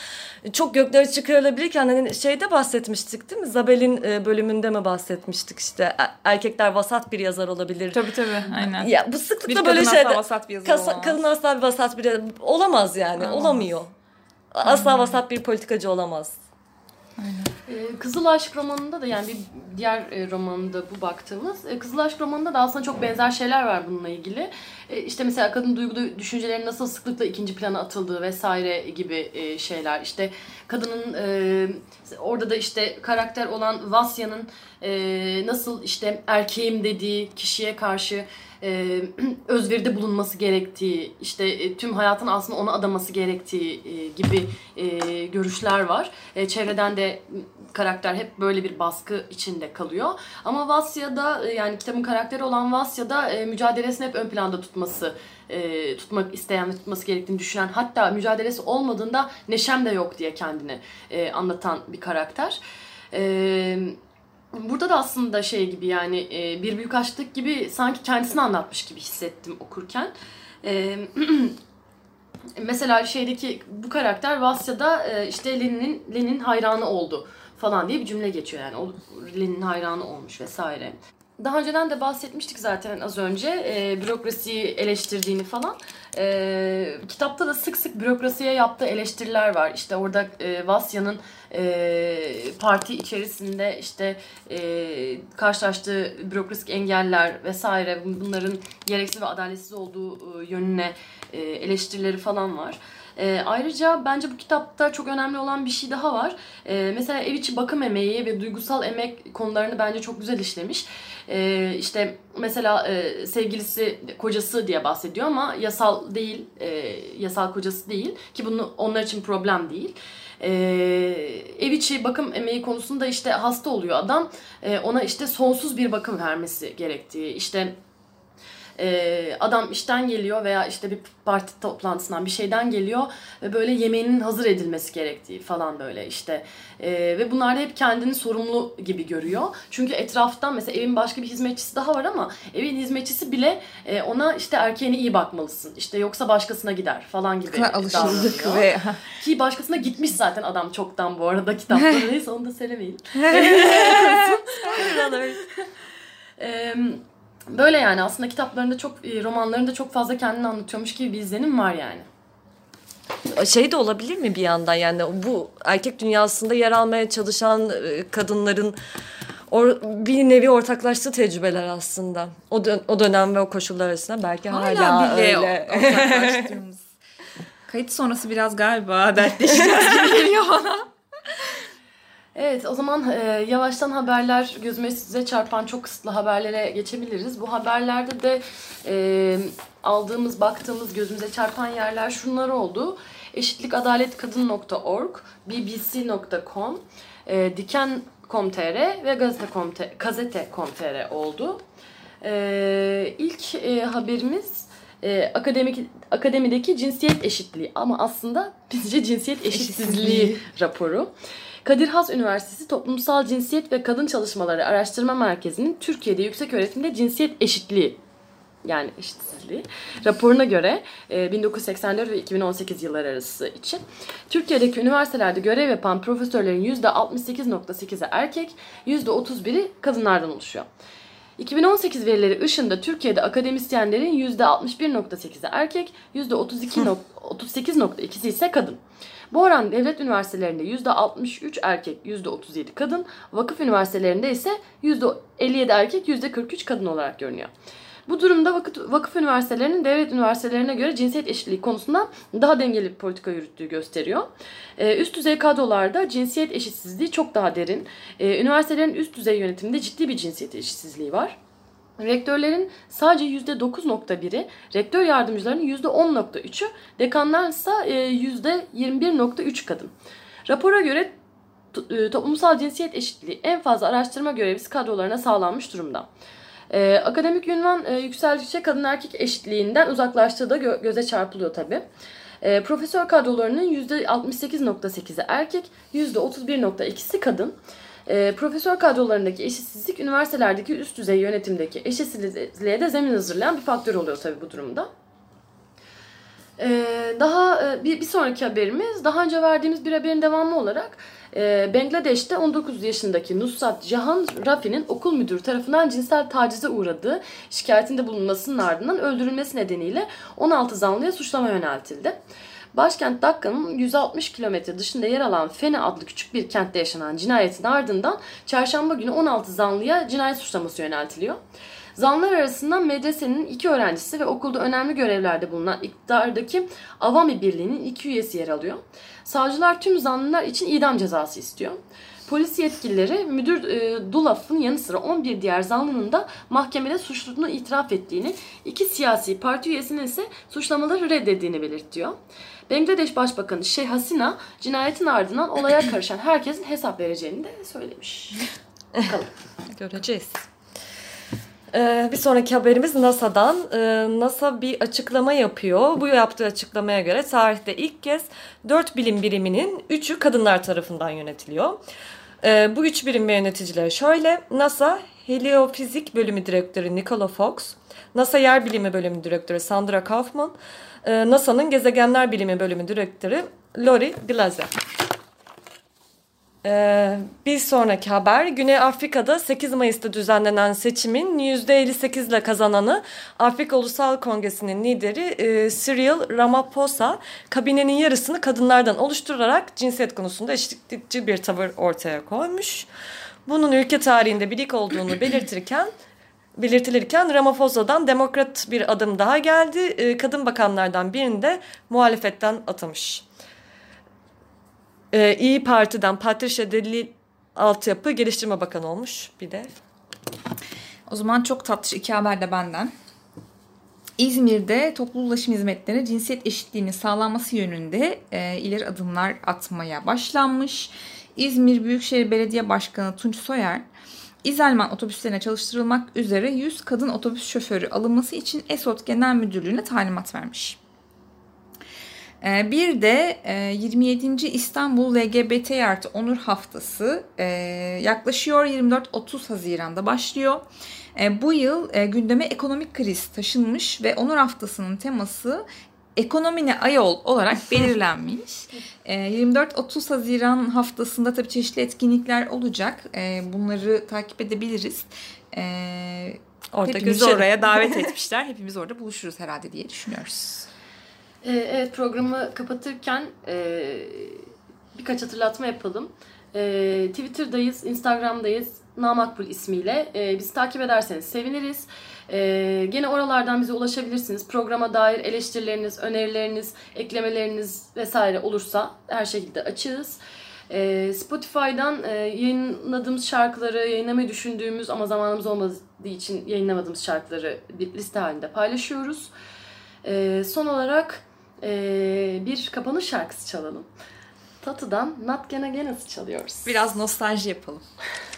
çok göklere çıkarılabilirken hani şeyde bahsetmiştik değil mi? Zabel'in e, bölümünde mi bahsetmiştik işte erkekler vasat bir yazar olabilir. Tabii tabii aynen. Ya bu sıklıkla bir böyle şeyde. vasat bir yazar kasa, olamaz. Kadın asla bir vasat bir yazar olamaz yani olamaz. olamıyor. Asla vasat bir politikacı olamaz. Aynen. Ee, Kızıl Aşk romanında da yani bir diğer e, romanında bu baktığımız e, Kızıl Aşk romanında da aslında çok benzer şeyler var bununla ilgili. E, işte mesela kadın duygu düşüncelerin nasıl sıklıkla ikinci plana atıldığı vesaire gibi şeyler. İşte kadının orada da işte karakter olan Vasya'nın nasıl işte erkeğim dediği kişiye karşı e, özveride bulunması gerektiği, işte e, tüm hayatın aslında ona adaması gerektiği e, gibi e, görüşler var. E, çevreden de karakter hep böyle bir baskı içinde kalıyor. Ama Vasya'da e, yani kitabın karakteri olan Vasya'da e, mücadelesini hep ön planda tutması e, tutmak isteyen ve tutması gerektiğini düşünen hatta mücadelesi olmadığında neşem de yok diye kendini e, anlatan bir karakter. E, Burada da aslında şey gibi yani e, bir büyük aşklık gibi sanki kendisini anlatmış gibi hissettim okurken. E, mesela şeydeki bu karakter Vasya'da e, işte Lenin'in Lenin hayranı oldu falan diye bir cümle geçiyor yani. O Lenin'in hayranı olmuş vesaire. Daha önceden de bahsetmiştik zaten az önce e, bürokrasiyi eleştirdiğini falan. E, kitapta da sık sık bürokrasiye yaptığı eleştiriler var. İşte orada e, Vasya'nın e, parti içerisinde işte e, karşılaştığı bürokrasik engeller vesaire bunların gereksiz ve adaletsiz olduğu e, yönüne e, eleştirileri falan var. E, ayrıca bence bu kitapta çok önemli olan bir şey daha var. E, mesela ev içi bakım emeği ve duygusal emek konularını bence çok güzel işlemiş. E, işte mesela e, sevgilisi kocası diye bahsediyor ama yasal değil, e, yasal kocası değil ki bunu onlar için problem değil. Ee, ev içi bakım emeği konusunda işte hasta oluyor adam. Ee, ona işte sonsuz bir bakım vermesi gerektiği, işte e, adam işten geliyor veya işte bir parti toplantısından bir şeyden geliyor ve böyle yemeğinin hazır edilmesi gerektiği falan böyle işte e, ve bunlar da hep kendini sorumlu gibi görüyor. Çünkü etraftan mesela evin başka bir hizmetçisi daha var ama evin hizmetçisi bile e, ona işte erkeğine iyi bakmalısın işte yoksa başkasına gider falan gibi alışıldık ve ki başkasına gitmiş zaten adam çoktan bu arada kitapta neyse onu da söylemeyin. Alert. Böyle yani aslında kitaplarında çok, e, romanlarında çok fazla kendini anlatıyormuş gibi bir izlenim var yani. Şey de olabilir mi bir yandan yani bu erkek dünyasında yer almaya çalışan e, kadınların or, bir nevi ortaklaştığı tecrübeler aslında. O, dön- o dönem ve o koşullar arasında belki hala, Hala bile öyle. ortaklaştığımız. Kayıt sonrası biraz galiba dertleşeceğiz gibi geliyor bana. Evet o zaman e, yavaştan haberler gözüme size çarpan çok kısıtlı haberlere geçebiliriz. Bu haberlerde de e, aldığımız, baktığımız, gözümüze çarpan yerler şunlar oldu. Eşitlikadaletkadın.org, bbc.com, e, diken.com.tr ve gazete.com.tr oldu. E, ilk e, haberimiz e, akademik akademideki cinsiyet eşitliği ama aslında bizce cinsiyet eşitsizliği raporu. Kadir Has Üniversitesi Toplumsal Cinsiyet ve Kadın Çalışmaları Araştırma Merkezi'nin Türkiye'de yüksek öğretimde cinsiyet eşitliği yani eşitsizliği raporuna göre e, 1984 ve 2018 yılları arası için Türkiye'deki üniversitelerde görev yapan profesörlerin %68.8'i erkek, %31'i kadınlardan oluşuyor. 2018 verileri ışığında Türkiye'de akademisyenlerin %61.8'i erkek, %32 38.2'si ise kadın. Bu oran devlet üniversitelerinde %63 erkek, %37 kadın, vakıf üniversitelerinde ise %57 erkek, %43 kadın olarak görünüyor. Bu durumda vakıf, vakıf üniversitelerinin devlet üniversitelerine göre cinsiyet eşitliği konusunda daha dengeli bir politika yürüttüğü gösteriyor. Ee, üst düzey kadrolarda cinsiyet eşitsizliği çok daha derin. Ee, üniversitelerin üst düzey yönetiminde ciddi bir cinsiyet eşitsizliği var. Rektörlerin sadece %9.1'i, rektör yardımcılarının %10.3'ü, dekanlar ise %21.3 kadın. Rapora göre e, toplumsal cinsiyet eşitliği en fazla araştırma görevlisi kadrolarına sağlanmış durumda. Ee, akademik ünvan e, yükseldikçe kadın erkek eşitliğinden uzaklaştığı da gö- göze çarpılıyor tabi. Ee, profesör kadrolarının %68.8'i erkek, %31.2'si kadın. Ee, profesör kadrolarındaki eşitsizlik üniversitelerdeki üst düzey yönetimdeki eşitsizliğe de zemin hazırlayan bir faktör oluyor tabi bu durumda. Ee, daha e, bir, bir sonraki haberimiz daha önce verdiğimiz bir haberin devamı olarak e, Bangladeş'te 19 yaşındaki Nusrat Jahan Rafi'nin okul müdürü tarafından cinsel tacize uğradığı şikayetinde bulunmasının ardından öldürülmesi nedeniyle 16 zanlıya suçlama yöneltildi. Başkent Dakka'nın 160 kilometre dışında yer alan Feni adlı küçük bir kentte yaşanan cinayetin ardından çarşamba günü 16 zanlıya cinayet suçlaması yöneltiliyor. Zanlılar arasından medresenin iki öğrencisi ve okulda önemli görevlerde bulunan iktidardaki Avami Birliği'nin iki üyesi yer alıyor. Savcılar tüm zanlılar için idam cezası istiyor. Polis yetkilileri müdür e, Dulaf'ın yanı sıra 11 diğer zanlının da mahkemede suçluluğunu itiraf ettiğini, iki siyasi parti üyesinin ise suçlamaları reddettiğini belirtiyor. Bangladeş Başbakanı Şeyh Hasina cinayetin ardından olaya karışan herkesin hesap vereceğini de söylemiş. Bakalım. Göreceğiz. Ee, bir sonraki haberimiz NASA'dan. Ee, NASA bir açıklama yapıyor. Bu yaptığı açıklamaya göre tarihte ilk kez 4 bilim biriminin 3'ü kadınlar tarafından yönetiliyor. Ee, bu üç birim ve yöneticileri şöyle. NASA Heliofizik Bölümü Direktörü Nicola Fox, NASA Yer Bilimi Bölümü Direktörü Sandra Kaufman, e, NASA'nın Gezegenler Bilimi Bölümü Direktörü Lori Glazer. Ee, bir sonraki haber Güney Afrika'da 8 Mayıs'ta düzenlenen seçimin %58 ile kazananı Afrika Ulusal Kongresi'nin lideri e, Cyril Ramaphosa kabinenin yarısını kadınlardan oluşturarak cinsiyet konusunda eşitlikçi bir tavır ortaya koymuş. Bunun ülke tarihinde bir ilk olduğunu belirtirken belirtilirken Ramaphosa'dan demokrat bir adım daha geldi. E, kadın bakanlardan birini de muhalefetten atamış. Ee, İyi Parti'den Patricia Deli Altyapı Geliştirme Bakanı olmuş bir de. O zaman çok tatlış iki haber de benden. İzmir'de toplu ulaşım hizmetlerine cinsiyet eşitliğinin sağlanması yönünde e, ileri adımlar atmaya başlanmış. İzmir Büyükşehir Belediye Başkanı Tunç Soyer, İzelman otobüslerine çalıştırılmak üzere 100 kadın otobüs şoförü alınması için ESOT Genel Müdürlüğü'ne talimat vermiş. Ee, Bir de e, 27. İstanbul LGBT artı Onur Haftası e, yaklaşıyor 24-30 Haziran'da başlıyor. E, Bu yıl e, gündeme ekonomik kriz taşınmış ve Onur Haftası'nın teması ekonomine ayol olarak belirlenmiş. E, 24-30 Haziran haftasında tabii çeşitli etkinlikler olacak. E, Bunları takip edebiliriz. E, Orada Hepimizi görüşelim. oraya davet etmişler. Hepimiz orada buluşuruz herhalde diye düşünüyoruz. Ee, evet programı kapatırken e, birkaç hatırlatma yapalım. Ee, Twitter'dayız, Instagram'dayız, Namakbul ismiyle bizi takip ederseniz seviniriz. E, gene oralardan bize ulaşabilirsiniz. Programa dair eleştirileriniz, önerileriniz, eklemeleriniz vesaire olursa her şekilde açığız. E, Spotify'dan e, yayınladığımız şarkıları, yayınlamayı düşündüğümüz ama zamanımız olmadığı için yayınlamadığımız şarkıları bir liste halinde paylaşıyoruz. E, son olarak e, bir kapanış şarkısı çalalım. Tatı'dan Not Gonna Get Us'ı çalıyoruz. Biraz nostalji yapalım.